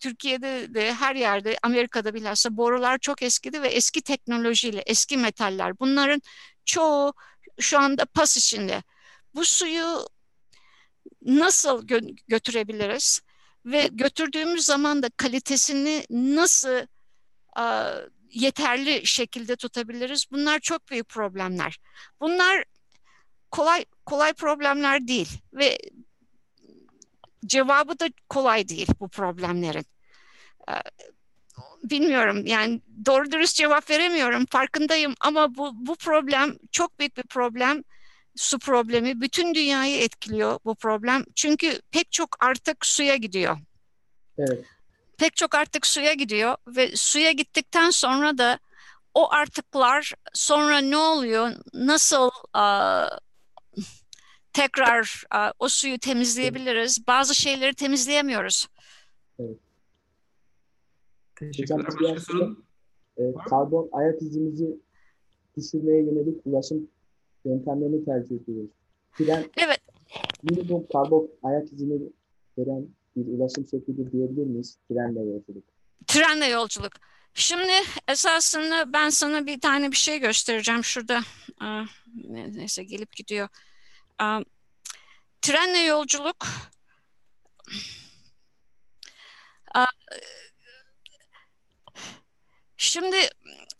Türkiye'de de her yerde Amerika'da bilhassa borular çok eskidi ve eski teknolojiyle eski metaller bunların çoğu şu anda pas içinde. Bu suyu nasıl gö götürebiliriz ve götürdüğümüz zaman da kalitesini nasıl a, yeterli şekilde tutabiliriz? Bunlar çok büyük problemler. Bunlar kolay kolay problemler değil ve cevabı da kolay değil bu problemlerin. Ee, bilmiyorum yani doğru dürüst cevap veremiyorum farkındayım ama bu, bu problem çok büyük bir problem su problemi bütün dünyayı etkiliyor bu problem çünkü pek çok artık suya gidiyor. Evet. Pek çok artık suya gidiyor ve suya gittikten sonra da o artıklar sonra ne oluyor nasıl uh, tekrar o suyu temizleyebiliriz bazı şeyleri temizleyemiyoruz. Evet. Teşekkürler. Hocam, Başka bir sorun? e, karbon ayak izimizi düşürmeye yönelik ulaşım yöntemlerini tercih ediyoruz. Tren Evet. minimum karbon ayak izini veren bir ulaşım şekli diyebilir miyiz? Trenle yolculuk. Trenle yolculuk. Şimdi esasında ben sana bir tane bir şey göstereceğim şurada. Aa, neyse gelip gidiyor. Trenle yolculuk Şimdi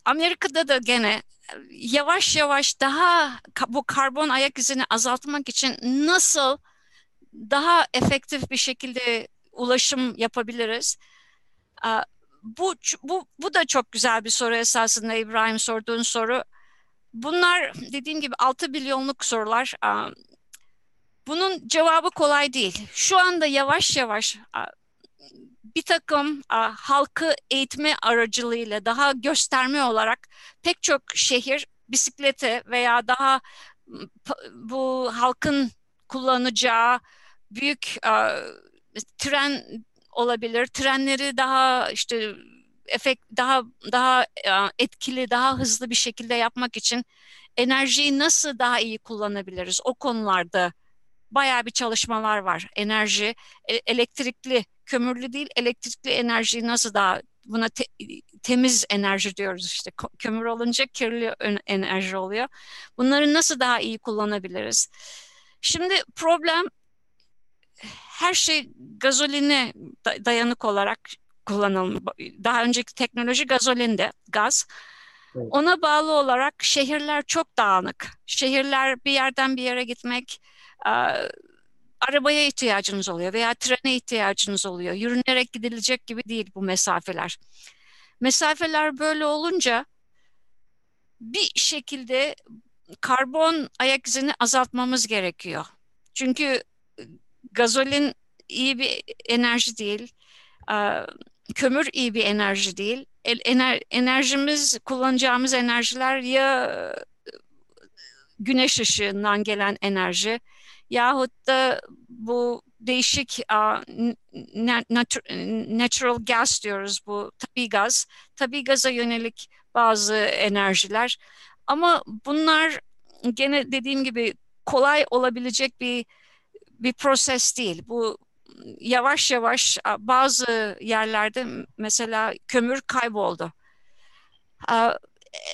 Amerika'da da gene yavaş yavaş daha bu karbon ayak izini azaltmak için nasıl daha efektif bir şekilde ulaşım yapabiliriz? Bu, bu, bu da çok güzel bir soru esasında İbrahim sorduğun soru. Bunlar dediğim gibi 6 milyonluk sorular. Bunun cevabı kolay değil. Şu anda yavaş yavaş bir takım a, halkı eğitme aracılığıyla daha gösterme olarak pek çok şehir bisiklete veya daha bu halkın kullanacağı büyük a, tren olabilir. Trenleri daha işte efekt daha daha etkili, daha hızlı bir şekilde yapmak için enerjiyi nasıl daha iyi kullanabiliriz? O konularda bayağı bir çalışmalar var. Enerji, e, elektrikli kömürlü değil elektrikli enerjiyi nasıl daha buna te, temiz enerji diyoruz işte kömür olunca kirli enerji oluyor. Bunları nasıl daha iyi kullanabiliriz? Şimdi problem her şey gazoline dayanık olarak kullanılmış. Daha önceki teknoloji gazolinde, gaz. Evet. Ona bağlı olarak şehirler çok dağınık. Şehirler bir yerden bir yere gitmek, arabaya ihtiyacınız oluyor veya trene ihtiyacınız oluyor. Yürünerek gidilecek gibi değil bu mesafeler. Mesafeler böyle olunca bir şekilde karbon ayak izini azaltmamız gerekiyor. Çünkü gazolin iyi bir enerji değil, kömür iyi bir enerji değil. Ener, enerjimiz, kullanacağımız enerjiler ya güneş ışığından gelen enerji yahut da bu değişik uh, natural gas diyoruz bu tabi gaz. Tabi gaza yönelik bazı enerjiler. Ama bunlar gene dediğim gibi kolay olabilecek bir bir proses değil. Bu yavaş yavaş bazı yerlerde mesela kömür kayboldu.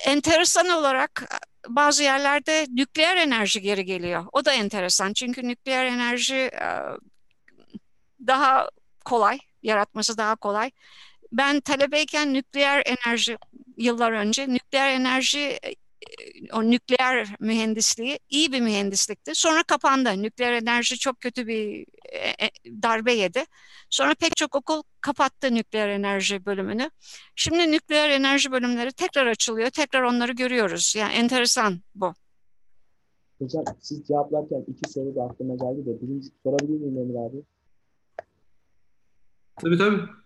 Enteresan olarak bazı yerlerde nükleer enerji geri geliyor. O da enteresan çünkü nükleer enerji e, daha kolay, yaratması daha kolay. Ben talebeyken nükleer enerji yıllar önce nükleer enerji o nükleer mühendisliği iyi bir mühendislikti. Sonra kapandı. Nükleer enerji çok kötü bir e, e, darbe yedi. Sonra pek çok okul kapattı nükleer enerji bölümünü. Şimdi nükleer enerji bölümleri tekrar açılıyor. Tekrar onları görüyoruz. Yani enteresan bu. Hocam siz cevaplarken iki soru da aklıma geldi de birinci sorabilir miyim Emre abi? Tabii tabii.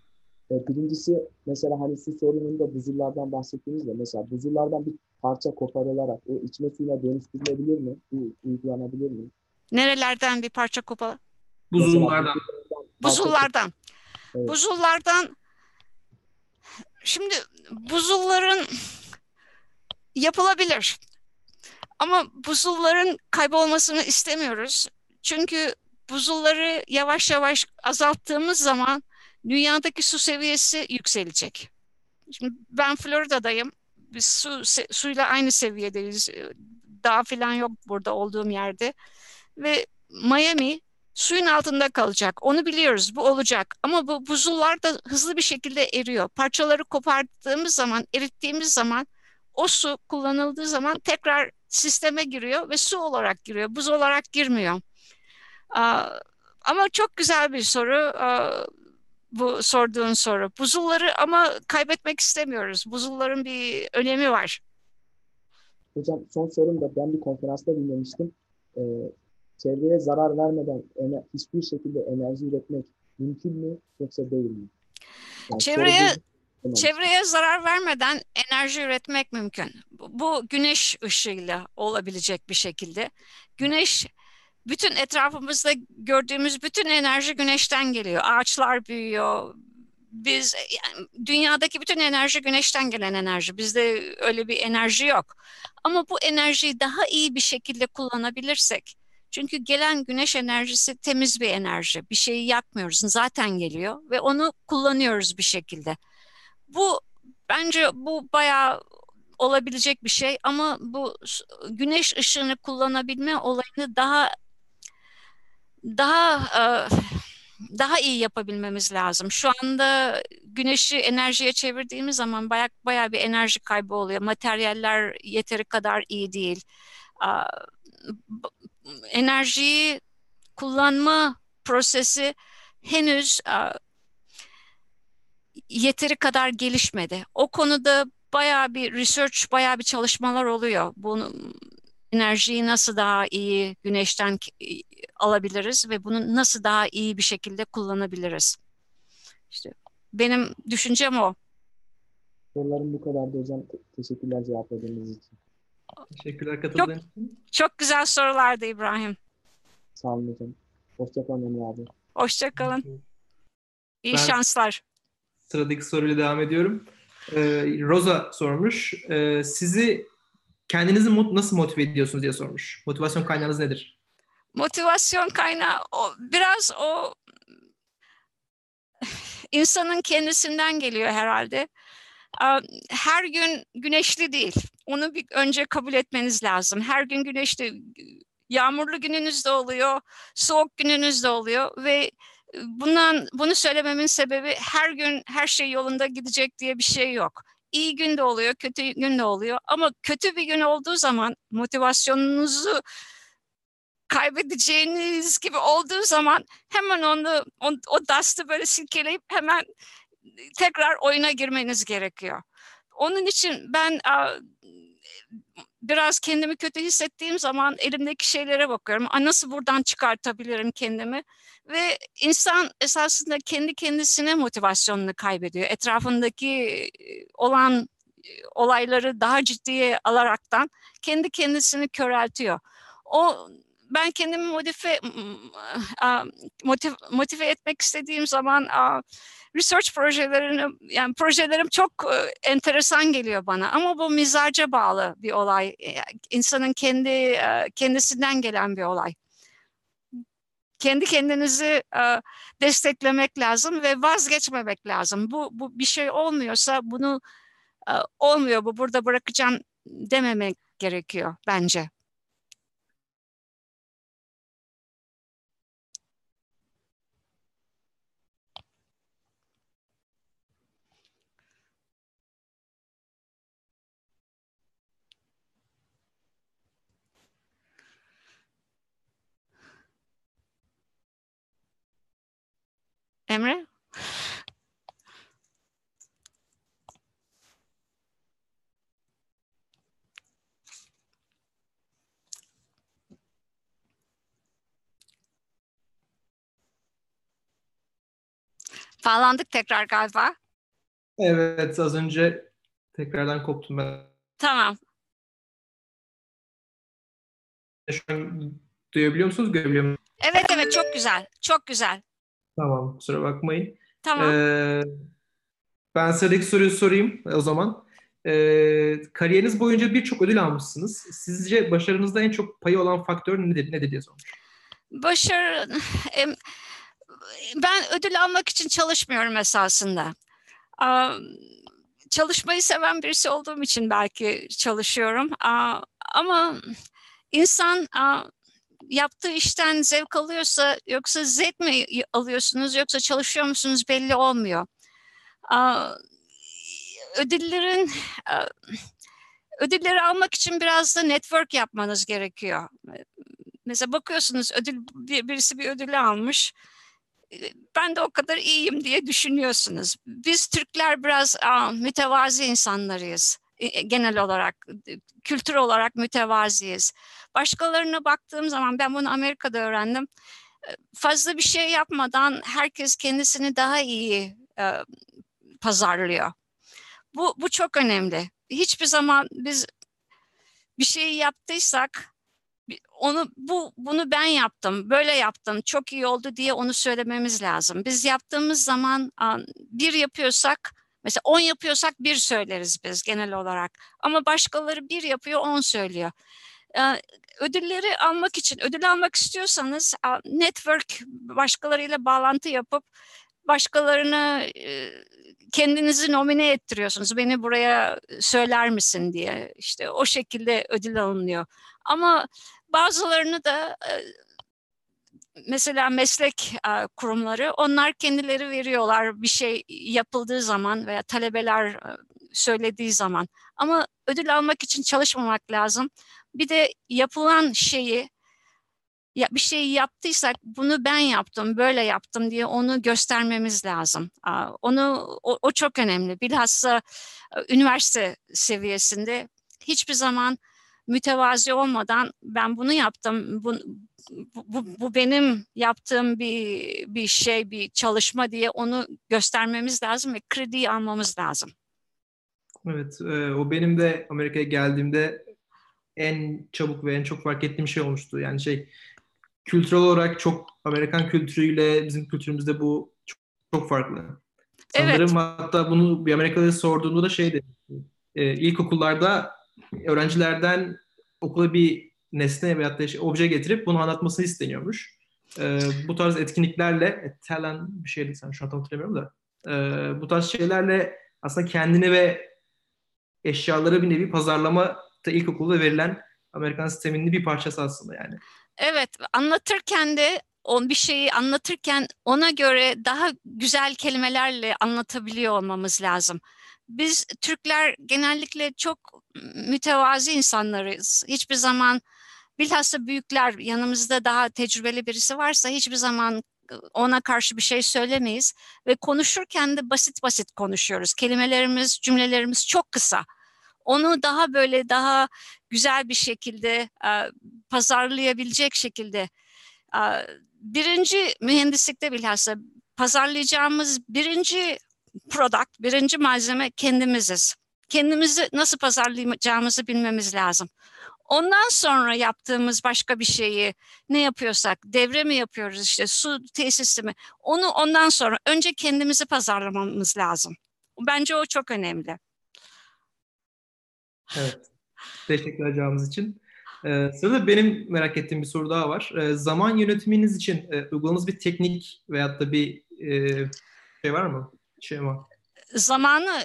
E, birincisi mesela hani su sorununda buzullardan bahsettiğinizde mesela buzullardan bir parça koparılarak o içme suyuna dönüştürülebilir mi? Bu uygulanabilir mi? Nerelerden bir parça kopar? Buzullardan. Buzullardan. Evet. Buzullardan şimdi buzulların yapılabilir. Ama buzulların kaybolmasını istemiyoruz. Çünkü buzulları yavaş yavaş azalttığımız zaman dünyadaki su seviyesi yükselecek. Şimdi ben Florida'dayım. Biz su suyla aynı seviyedeyiz. Dağ falan yok burada olduğum yerde. Ve Miami suyun altında kalacak. Onu biliyoruz. Bu olacak. Ama bu buzullar da hızlı bir şekilde eriyor. Parçaları kopardığımız zaman, erittiğimiz zaman o su kullanıldığı zaman tekrar sisteme giriyor ve su olarak giriyor. Buz olarak girmiyor. Ama çok güzel bir soru bu sorduğun soru. Buzulları ama kaybetmek istemiyoruz. Buzulların bir önemi var. Hocam son sorum da ben bir konferansta dinlemiştim. Ee, çevreye zarar vermeden hiçbir şekilde enerji üretmek mümkün mü yoksa değil mi? Yani çevreye çevreye zarar vermeden enerji üretmek mümkün. Bu güneş ışığıyla olabilecek bir şekilde. Güneş bütün etrafımızda gördüğümüz bütün enerji güneşten geliyor. Ağaçlar büyüyor. Biz yani dünyadaki bütün enerji güneşten gelen enerji. Bizde öyle bir enerji yok. Ama bu enerjiyi daha iyi bir şekilde kullanabilirsek çünkü gelen güneş enerjisi temiz bir enerji. Bir şeyi yakmıyoruz. Zaten geliyor ve onu kullanıyoruz bir şekilde. Bu bence bu bayağı olabilecek bir şey ama bu güneş ışığını kullanabilme olayını daha daha daha iyi yapabilmemiz lazım. Şu anda güneşi enerjiye çevirdiğimiz zaman bayağı, bayağı bir enerji kaybı oluyor. Materyaller yeteri kadar iyi değil. Enerjiyi kullanma prosesi henüz yeteri kadar gelişmedi. O konuda bayağı bir research, bayağı bir çalışmalar oluyor. Bunu enerjiyi nasıl daha iyi güneşten alabiliriz ve bunu nasıl daha iyi bir şekilde kullanabiliriz? İşte benim düşüncem o. Sorularım bu kadardı hocam. Teşekkürler cevapladığınız için. Teşekkürler katıldığınız için. Çok güzel sorulardı İbrahim. Sağ olun hocam. Hoşçakalın Emre abi. Hoşçakalın. İyi ben şanslar. Sıradaki soruyla devam ediyorum. Ee, Rosa sormuş. Ee, sizi kendinizi nasıl motive ediyorsunuz diye sormuş. Motivasyon kaynağınız nedir? Motivasyon kaynağı o biraz o insanın kendisinden geliyor herhalde. Her gün güneşli değil. Onu bir önce kabul etmeniz lazım. Her gün güneşli, yağmurlu gününüz de oluyor, soğuk gününüz de oluyor ve bundan bunu söylememin sebebi her gün her şey yolunda gidecek diye bir şey yok iyi gün de oluyor, kötü gün de oluyor. Ama kötü bir gün olduğu zaman motivasyonunuzu kaybedeceğiniz gibi olduğu zaman hemen onu o, o dust'ı böyle silkeleyip hemen tekrar oyuna girmeniz gerekiyor. Onun için ben biraz kendimi kötü hissettiğim zaman elimdeki şeylere bakıyorum. Nasıl buradan çıkartabilirim kendimi? Ve insan esasında kendi kendisine motivasyonunu kaybediyor. Etrafındaki olan olayları daha ciddiye alaraktan kendi kendisini köreltiyor. O ben kendimi motive motive, motive etmek istediğim zaman research projelerini yani projelerim çok e, enteresan geliyor bana ama bu mizaca bağlı bir olay. E, insanın kendi e, kendisinden gelen bir olay. Kendi kendinizi desteklemek lazım ve vazgeçmemek lazım. Bu, bu bir şey olmuyorsa bunu olmuyor bu burada bırakacağım dememek gerekiyor bence. Emre? Bağlandık tekrar galiba. Evet az önce tekrardan koptum ben. Tamam. Şu an duyabiliyor musunuz? Görebiliyor musunuz? Evet evet çok güzel. Çok güzel. Tamam kusura bakmayın. Tamam. Ee, ben sıradaki soruyu sorayım o zaman. Ee, kariyeriniz boyunca birçok ödül almışsınız. Sizce başarınızda en çok payı olan faktör nedir, nedir diye sormuş. Başarı... Ben ödül almak için çalışmıyorum esasında. Çalışmayı seven birisi olduğum için belki çalışıyorum. Ama insan yaptığı işten zevk alıyorsa yoksa zevk mi alıyorsunuz yoksa çalışıyor musunuz belli olmuyor. Aa, Ödüllerin aa, ödülleri almak için biraz da network yapmanız gerekiyor. Mesela bakıyorsunuz ödül bir- birisi bir ödül almış. Ben de o kadar iyiyim diye düşünüyorsunuz. Biz Türkler biraz aa, mütevazi insanlarıyız e, genel olarak. Kültür olarak mütevaziyiz. Başkalarına baktığım zaman ben bunu Amerika'da öğrendim. E, Fazla bir şey yapmadan herkes kendisini daha iyi e, pazarlıyor. Bu, bu çok önemli. Hiçbir zaman biz bir şeyi yaptıysak onu bu bunu ben yaptım, böyle yaptım, çok iyi oldu diye onu söylememiz lazım. Biz yaptığımız zaman bir yapıyorsak mesela on yapıyorsak bir söyleriz biz genel olarak. Ama başkaları bir yapıyor on söylüyor. Ödülleri almak için ödül almak istiyorsanız network başkalarıyla bağlantı yapıp başkalarını kendinizi nomine ettiriyorsunuz. Beni buraya söyler misin diye. İşte o şekilde ödül alınıyor. Ama bazılarını da mesela meslek e, kurumları onlar kendileri veriyorlar bir şey yapıldığı zaman veya talebeler e, söylediği zaman. Ama ödül almak için çalışmamak lazım. Bir de yapılan şeyi ya bir şey yaptıysak bunu ben yaptım, böyle yaptım diye onu göstermemiz lazım. Onu o, o çok önemli. Bilhassa e, üniversite seviyesinde hiçbir zaman mütevazi olmadan ben bunu yaptım, bu, bu, bu- benim yaptığım bir bir şey, bir çalışma diye onu göstermemiz lazım ve krediyi almamız lazım. Evet, e, o benim de Amerika'ya geldiğimde en çabuk ve en çok fark ettiğim şey olmuştu. Yani şey kültürel olarak çok Amerikan kültürüyle bizim kültürümüzde bu çok, çok farklı. Sanırım hatta bunu bir Amerikalıya sorduğumda da şey dedi. E, ilkokullarda öğrencilerden okula bir nesne veyahut da şey, obje getirip bunu anlatmasını isteniyormuş. E, bu tarz etkinliklerle, e, Telen bir şeydi sen şu an hatırlamıyorum da. E, bu tarz şeylerle aslında kendini ve eşyaları bir nevi pazarlama da ilkokulda verilen Amerikan sisteminin bir parçası aslında yani. Evet, anlatırken de o bir şeyi anlatırken ona göre daha güzel kelimelerle anlatabiliyor olmamız lazım. Biz Türkler genellikle çok mütevazi insanlarız. Hiçbir zaman bilhassa büyükler yanımızda daha tecrübeli birisi varsa hiçbir zaman ona karşı bir şey söylemeyiz ve konuşurken de basit basit konuşuyoruz. Kelimelerimiz, cümlelerimiz çok kısa. Onu daha böyle daha güzel bir şekilde e, pazarlayabilecek şekilde e, birinci mühendislikte bilhassa pazarlayacağımız birinci product, birinci malzeme kendimiziz. Kendimizi nasıl pazarlayacağımızı bilmemiz lazım. Ondan sonra yaptığımız başka bir şeyi ne yapıyorsak, devre mi yapıyoruz işte su tesisi mi? Onu ondan sonra önce kendimizi pazarlamamız lazım. Bence o çok önemli. Evet. Teşekkürler cevabınız için. Ee, sırada benim merak ettiğim bir soru daha var. Ee, zaman yönetiminiz için e, uyguladığınız bir teknik veyahut da bir e, şey var mı? Şema. Zamanı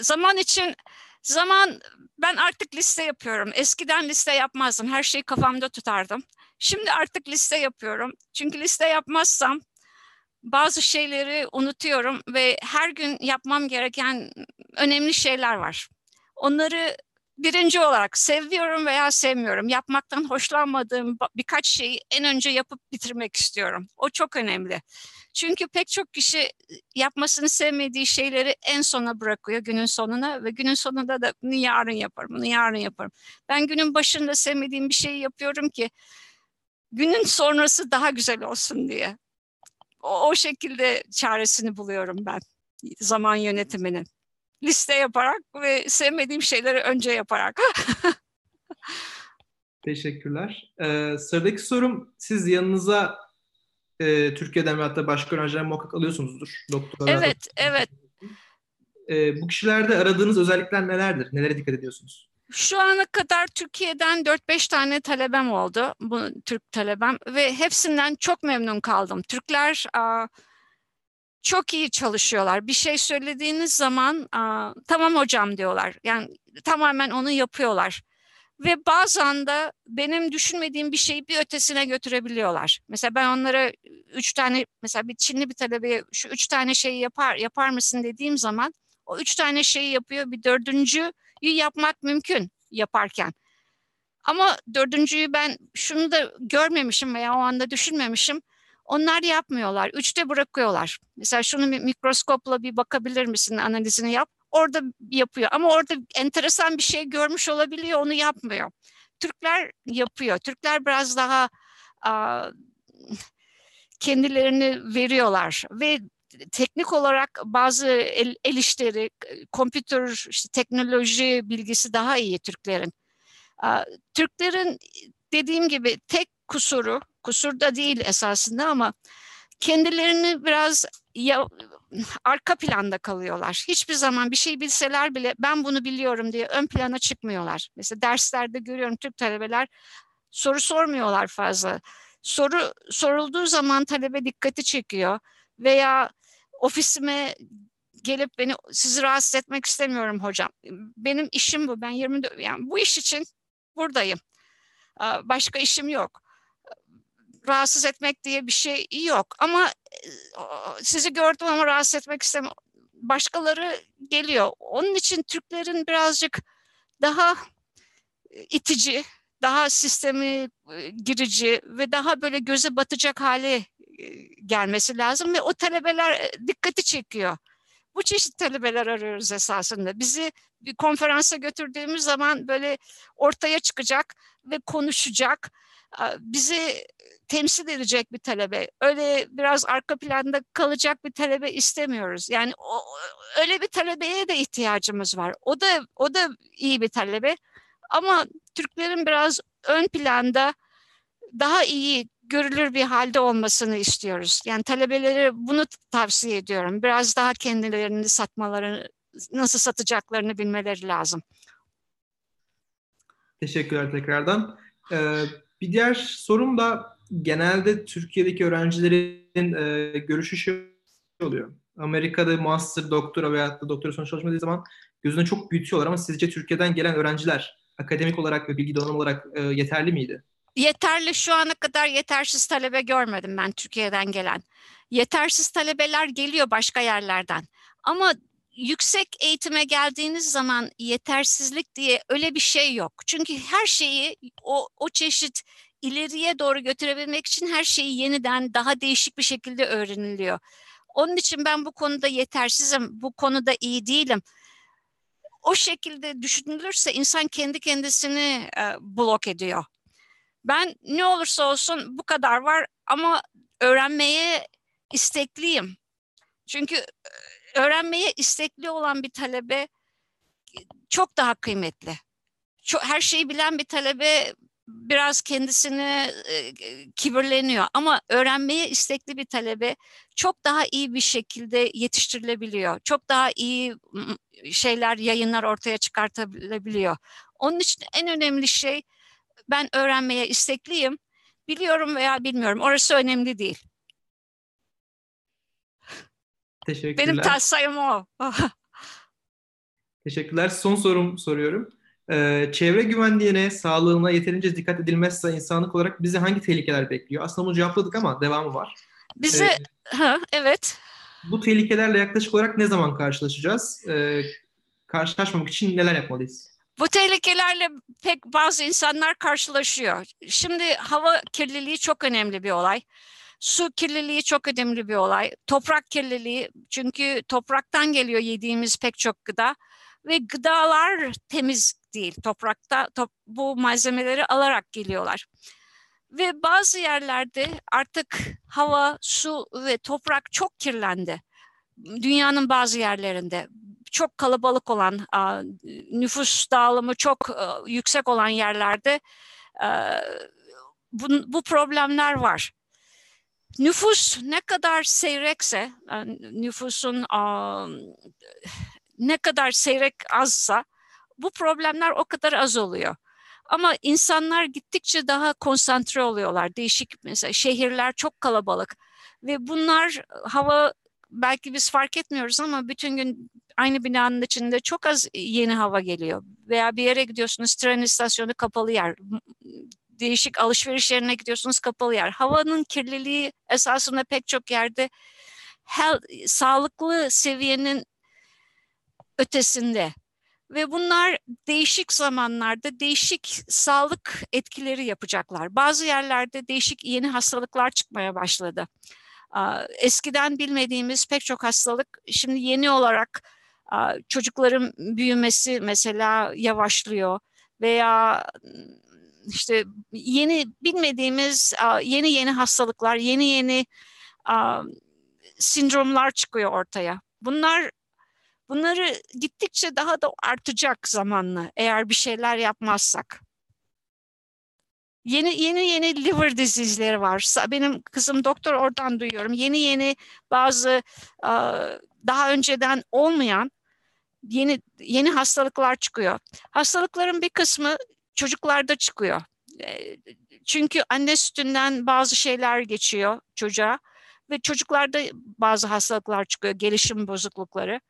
zaman için zaman ben artık liste yapıyorum. Eskiden liste yapmazdım. Her şeyi kafamda tutardım. Şimdi artık liste yapıyorum. Çünkü liste yapmazsam bazı şeyleri unutuyorum ve her gün yapmam gereken önemli şeyler var. Onları birinci olarak seviyorum veya sevmiyorum. Yapmaktan hoşlanmadığım birkaç şeyi en önce yapıp bitirmek istiyorum. O çok önemli. Çünkü pek çok kişi yapmasını sevmediği şeyleri en sona bırakıyor günün sonuna ve günün sonunda da bunu yarın yaparım, bunu yarın yaparım. Ben günün başında sevmediğim bir şeyi yapıyorum ki günün sonrası daha güzel olsun diye. o, o şekilde çaresini buluyorum ben zaman yönetiminin. Liste yaparak ve sevmediğim şeyleri önce yaparak. Teşekkürler. Ee, sıradaki sorum siz yanınıza e, Türkiye'den ve hatta başka öğrenciler muhakkak alıyorsunuzdur. Doktorlar evet, evet. E, bu kişilerde aradığınız özellikler nelerdir? Nelere dikkat ediyorsunuz? Şu ana kadar Türkiye'den 4-5 tane talebem oldu. Bu Türk talebem ve hepsinden çok memnun kaldım. Türkler a, çok iyi çalışıyorlar. Bir şey söylediğiniz zaman a, tamam hocam diyorlar. Yani tamamen onu yapıyorlar. Ve bazen de benim düşünmediğim bir şeyi bir ötesine götürebiliyorlar. Mesela ben onlara üç tane, mesela bir Çinli bir talebeye şu üç tane şeyi yapar, yapar mısın dediğim zaman o üç tane şeyi yapıyor. Bir dördüncüyü yapmak mümkün yaparken. Ama dördüncüyü ben şunu da görmemişim veya o anda düşünmemişim. Onlar yapmıyorlar. Üçte bırakıyorlar. Mesela şunu mikroskopla bir bakabilir misin analizini yap. Orada yapıyor ama orada enteresan bir şey görmüş olabiliyor onu yapmıyor. Türkler yapıyor. Türkler biraz daha a, kendilerini veriyorlar ve teknik olarak bazı el, el işleri, kompütür, işte teknoloji bilgisi daha iyi Türklerin. Türklerin dediğim gibi tek kusuru, kusur da değil esasında ama kendilerini biraz ya, arka planda kalıyorlar. Hiçbir zaman bir şey bilseler bile ben bunu biliyorum diye ön plana çıkmıyorlar. Mesela derslerde görüyorum Türk talebeler soru sormuyorlar fazla. Soru sorulduğu zaman talebe dikkati çekiyor veya ofisime gelip beni sizi rahatsız etmek istemiyorum hocam. Benim işim bu. Ben 24 yani bu iş için buradayım. Başka işim yok. Rahatsız etmek diye bir şey yok. Ama sizi gördüm ama rahatsız etmek istemiyorum. Başkaları geliyor. Onun için Türklerin birazcık daha itici, daha sistemi girici ve daha böyle göze batacak hale gelmesi lazım ve o talebeler dikkati çekiyor. Bu çeşit talebeler arıyoruz esasında. Bizi bir konferansa götürdüğümüz zaman böyle ortaya çıkacak ve konuşacak, bizi temsil edecek bir talebe. Öyle biraz arka planda kalacak bir talebe istemiyoruz. Yani o, öyle bir talebeye de ihtiyacımız var. O da o da iyi bir talebe. Ama Türklerin biraz ön planda daha iyi görülür bir halde olmasını istiyoruz. Yani talebelere bunu tavsiye ediyorum. Biraz daha kendilerini satmaları, nasıl satacaklarını bilmeleri lazım. Teşekkürler tekrardan. Ee, bir diğer sorum da genelde Türkiye'deki öğrencilerin e, görüşü şey oluyor. Amerika'da master, doktora veya da doktora sonuç çalışmadığı zaman gözüne çok büyütüyorlar ama sizce Türkiye'den gelen öğrenciler akademik olarak ve bilgi donanım olarak e, yeterli miydi? yeterli şu ana kadar yetersiz talebe görmedim ben Türkiye'den gelen. Yetersiz talebeler geliyor başka yerlerden. Ama yüksek eğitime geldiğiniz zaman yetersizlik diye öyle bir şey yok. Çünkü her şeyi o, o çeşit ileriye doğru götürebilmek için her şeyi yeniden daha değişik bir şekilde öğreniliyor. Onun için ben bu konuda yetersizim, bu konuda iyi değilim. O şekilde düşünülürse insan kendi kendisini e, blok ediyor. Ben ne olursa olsun bu kadar var ama öğrenmeye istekliyim. Çünkü e, öğrenmeye istekli olan bir talebe çok daha kıymetli. Çok, her şeyi bilen bir talebe biraz kendisini e, kibirleniyor ama öğrenmeye istekli bir talebe çok daha iyi bir şekilde yetiştirilebiliyor. Çok daha iyi şeyler, yayınlar ortaya çıkartabiliyor. Onun için en önemli şey ben öğrenmeye istekliyim. Biliyorum veya bilmiyorum. Orası önemli değil. Teşekkürler. Benim tasayım o. Teşekkürler. Son sorum soruyorum. Ee, çevre güvenliğine, sağlığına yeterince dikkat edilmezse insanlık olarak bizi hangi tehlikeler bekliyor? Aslında bunu cevapladık ama devamı var. Bize, ee, ha, evet. Bu tehlikelerle yaklaşık olarak ne zaman karşılaşacağız? Ee, karşılaşmamak için neler yapmalıyız? Bu tehlikelerle pek bazı insanlar karşılaşıyor. Şimdi hava kirliliği çok önemli bir olay. Su kirliliği çok önemli bir olay. Toprak kirliliği çünkü topraktan geliyor yediğimiz pek çok gıda ve gıdalar temiz değil. Toprakta top, bu malzemeleri alarak geliyorlar. Ve bazı yerlerde artık hava, su ve toprak çok kirlendi. Dünyanın bazı yerlerinde çok kalabalık olan, nüfus dağılımı çok yüksek olan yerlerde bu, bu problemler var. Nüfus ne kadar seyrekse, nüfusun ne kadar seyrek azsa bu problemler o kadar az oluyor. Ama insanlar gittikçe daha konsantre oluyorlar. Değişik mesela şehirler çok kalabalık ve bunlar hava belki biz fark etmiyoruz ama bütün gün aynı binanın içinde çok az yeni hava geliyor. Veya bir yere gidiyorsunuz tren istasyonu kapalı yer. Değişik alışveriş yerine gidiyorsunuz kapalı yer. Havanın kirliliği esasında pek çok yerde health, sağlıklı seviyenin ötesinde. Ve bunlar değişik zamanlarda değişik sağlık etkileri yapacaklar. Bazı yerlerde değişik yeni hastalıklar çıkmaya başladı. Eskiden bilmediğimiz pek çok hastalık şimdi yeni olarak çocukların büyümesi mesela yavaşlıyor veya işte yeni bilmediğimiz yeni yeni hastalıklar, yeni yeni sindromlar çıkıyor ortaya. Bunlar bunları gittikçe daha da artacak zamanla eğer bir şeyler yapmazsak. Yeni yeni yeni liver disease'leri var. Benim kızım doktor oradan duyuyorum. Yeni yeni bazı daha önceden olmayan yeni yeni hastalıklar çıkıyor. Hastalıkların bir kısmı çocuklarda çıkıyor. Çünkü anne sütünden bazı şeyler geçiyor çocuğa ve çocuklarda bazı hastalıklar çıkıyor, gelişim bozuklukları.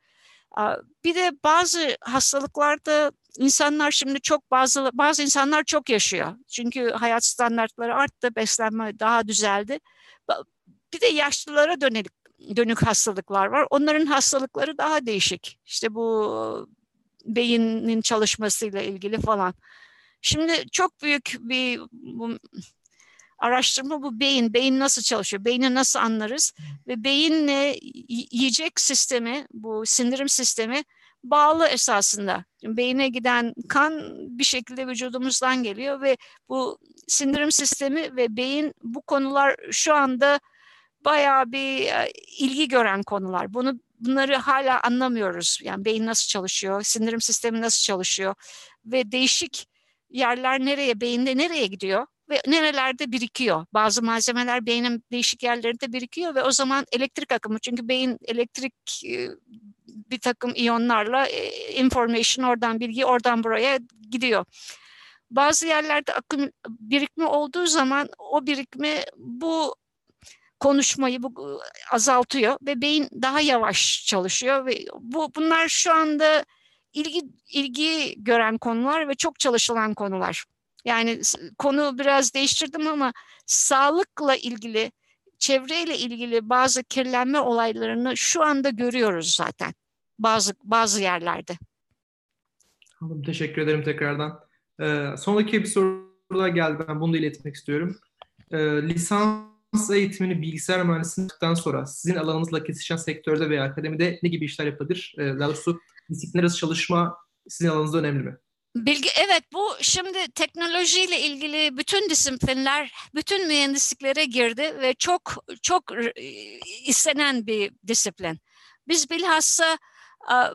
Bir de bazı hastalıklarda insanlar şimdi çok bazı bazı insanlar çok yaşıyor. Çünkü hayat standartları arttı, beslenme daha düzeldi. Bir de yaşlılara dönük dönük hastalıklar var. Onların hastalıkları daha değişik. İşte bu beynin çalışmasıyla ilgili falan. Şimdi çok büyük bir bu, araştırma bu beyin. Beyin nasıl çalışıyor? Beyni nasıl anlarız? Ve beyinle yiyecek sistemi, bu sindirim sistemi bağlı esasında. Beyine giden kan bir şekilde vücudumuzdan geliyor ve bu sindirim sistemi ve beyin bu konular şu anda bayağı bir e, ilgi gören konular. Bunu bunları hala anlamıyoruz. Yani beyin nasıl çalışıyor, sindirim sistemi nasıl çalışıyor ve değişik yerler nereye, beyinde nereye gidiyor ve nerelerde birikiyor. Bazı malzemeler beynin değişik yerlerinde birikiyor ve o zaman elektrik akımı çünkü beyin elektrik e, bir takım iyonlarla e, information oradan bilgi oradan buraya gidiyor. Bazı yerlerde akım birikme olduğu zaman o birikme bu konuşmayı bu azaltıyor ve beyin daha yavaş çalışıyor ve bu bunlar şu anda ilgi ilgi gören konular ve çok çalışılan konular. Yani konu biraz değiştirdim ama sağlıkla ilgili, çevreyle ilgili bazı kirlenme olaylarını şu anda görüyoruz zaten bazı bazı yerlerde. Anladım. Teşekkür ederim tekrardan. Ee, sonraki bir soru daha geldi. Ben bunu da iletmek istiyorum. Ee, lisans eğitimini bilgisayar mühendisliğinden sonra sizin alanınızla kesişen sektörde veya akademide ne gibi işler yapılır? Ee, daha doğrusu disiplinler çalışma sizin alanınızda önemli mi? Bilgi evet bu şimdi teknolojiyle ilgili bütün disiplinler, bütün mühendisliklere girdi ve çok çok istenen bir disiplin. Biz bilhassa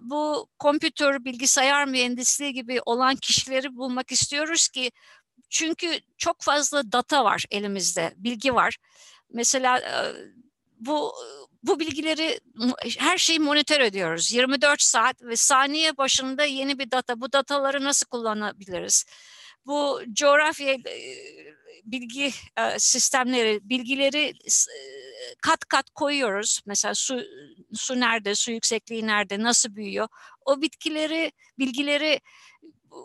bu kompütür, bilgisayar mühendisliği gibi olan kişileri bulmak istiyoruz ki çünkü çok fazla data var elimizde, bilgi var. Mesela bu bu bilgileri her şeyi monitör ediyoruz. 24 saat ve saniye başında yeni bir data. Bu dataları nasıl kullanabiliriz? Bu coğrafya bilgi sistemleri, bilgileri kat kat koyuyoruz. Mesela su su nerede, su yüksekliği nerede, nasıl büyüyor? O bitkileri, bilgileri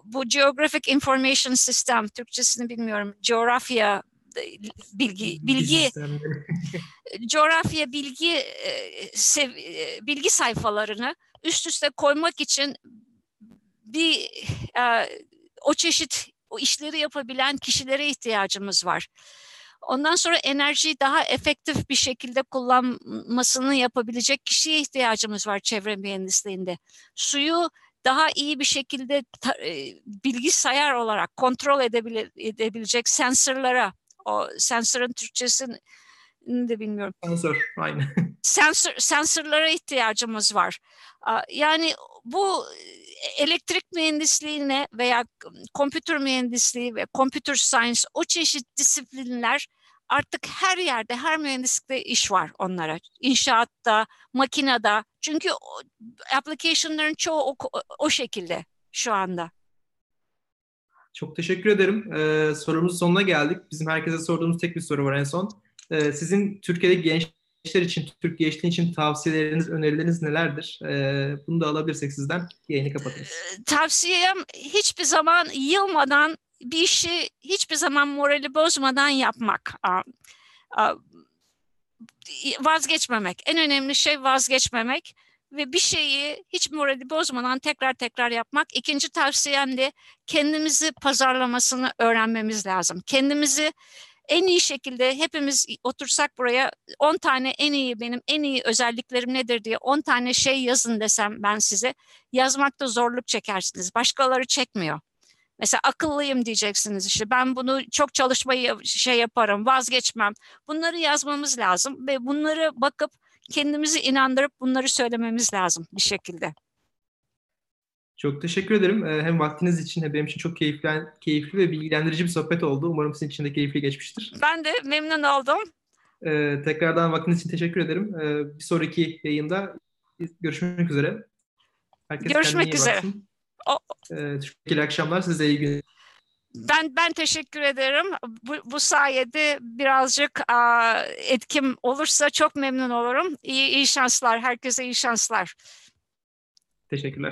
bu Geographic Information System, Türkçesini bilmiyorum, coğrafya bilgi bilgi coğrafya bilgi sev, bilgi sayfalarını üst üste koymak için bir o çeşit o işleri yapabilen kişilere ihtiyacımız var. Ondan sonra enerjiyi daha efektif bir şekilde kullanmasını yapabilecek kişiye ihtiyacımız var çevre mühendisliğinde. Suyu daha iyi bir şekilde bilgisayar olarak kontrol edebilecek sensörlara O sensörün Türkçesini de bilmiyorum. Sensör, aynı. Sensör, sensörlere ihtiyacımız var. Yani bu elektrik mühendisliğine veya kompütür mühendisliği ve computer science o çeşit disiplinler artık her yerde, her mühendislikte iş var onlara. İnşaatta, makinede. Çünkü application'ların çoğu o, o şekilde şu anda. Çok teşekkür ederim. Ee, sorumuzun sonuna geldik. Bizim herkese sorduğumuz tek bir soru var en son. Ee, sizin Türkiye'deki gençler için, Türk gençliği için tavsiyeleriniz, önerileriniz nelerdir? Ee, bunu da alabilirsek sizden yayını kapatırız. Ee, tavsiyem hiçbir zaman yılmadan bir işi hiçbir zaman morali bozmadan yapmak. Vazgeçmemek. En önemli şey vazgeçmemek ve bir şeyi hiç morali bozmadan tekrar tekrar yapmak. İkinci tavsiyem de kendimizi pazarlamasını öğrenmemiz lazım. Kendimizi en iyi şekilde hepimiz otursak buraya 10 tane en iyi benim en iyi özelliklerim nedir diye 10 tane şey yazın desem ben size yazmakta zorluk çekersiniz. Başkaları çekmiyor. Mesela akıllıyım diyeceksiniz işte ben bunu çok çalışmayı şey yaparım vazgeçmem. Bunları yazmamız lazım ve bunları bakıp kendimizi inandırıp bunları söylememiz lazım bir şekilde. Çok teşekkür ederim. Ee, hem vaktiniz için hem benim için çok keyifli, keyifli ve bilgilendirici bir sohbet oldu. Umarım sizin için de keyifli geçmiştir. Ben de memnun oldum. Ee, tekrardan vaktiniz için teşekkür ederim. Ee, bir sonraki yayında görüşmek üzere. Herkes görüşmek üzere. O... Ee, iyi akşamlar. Size iyi günler. Ben ben teşekkür ederim. Bu, bu sayede birazcık a, etkim olursa çok memnun olurum. İyi, iyi şanslar. Herkese iyi şanslar. Teşekkürler.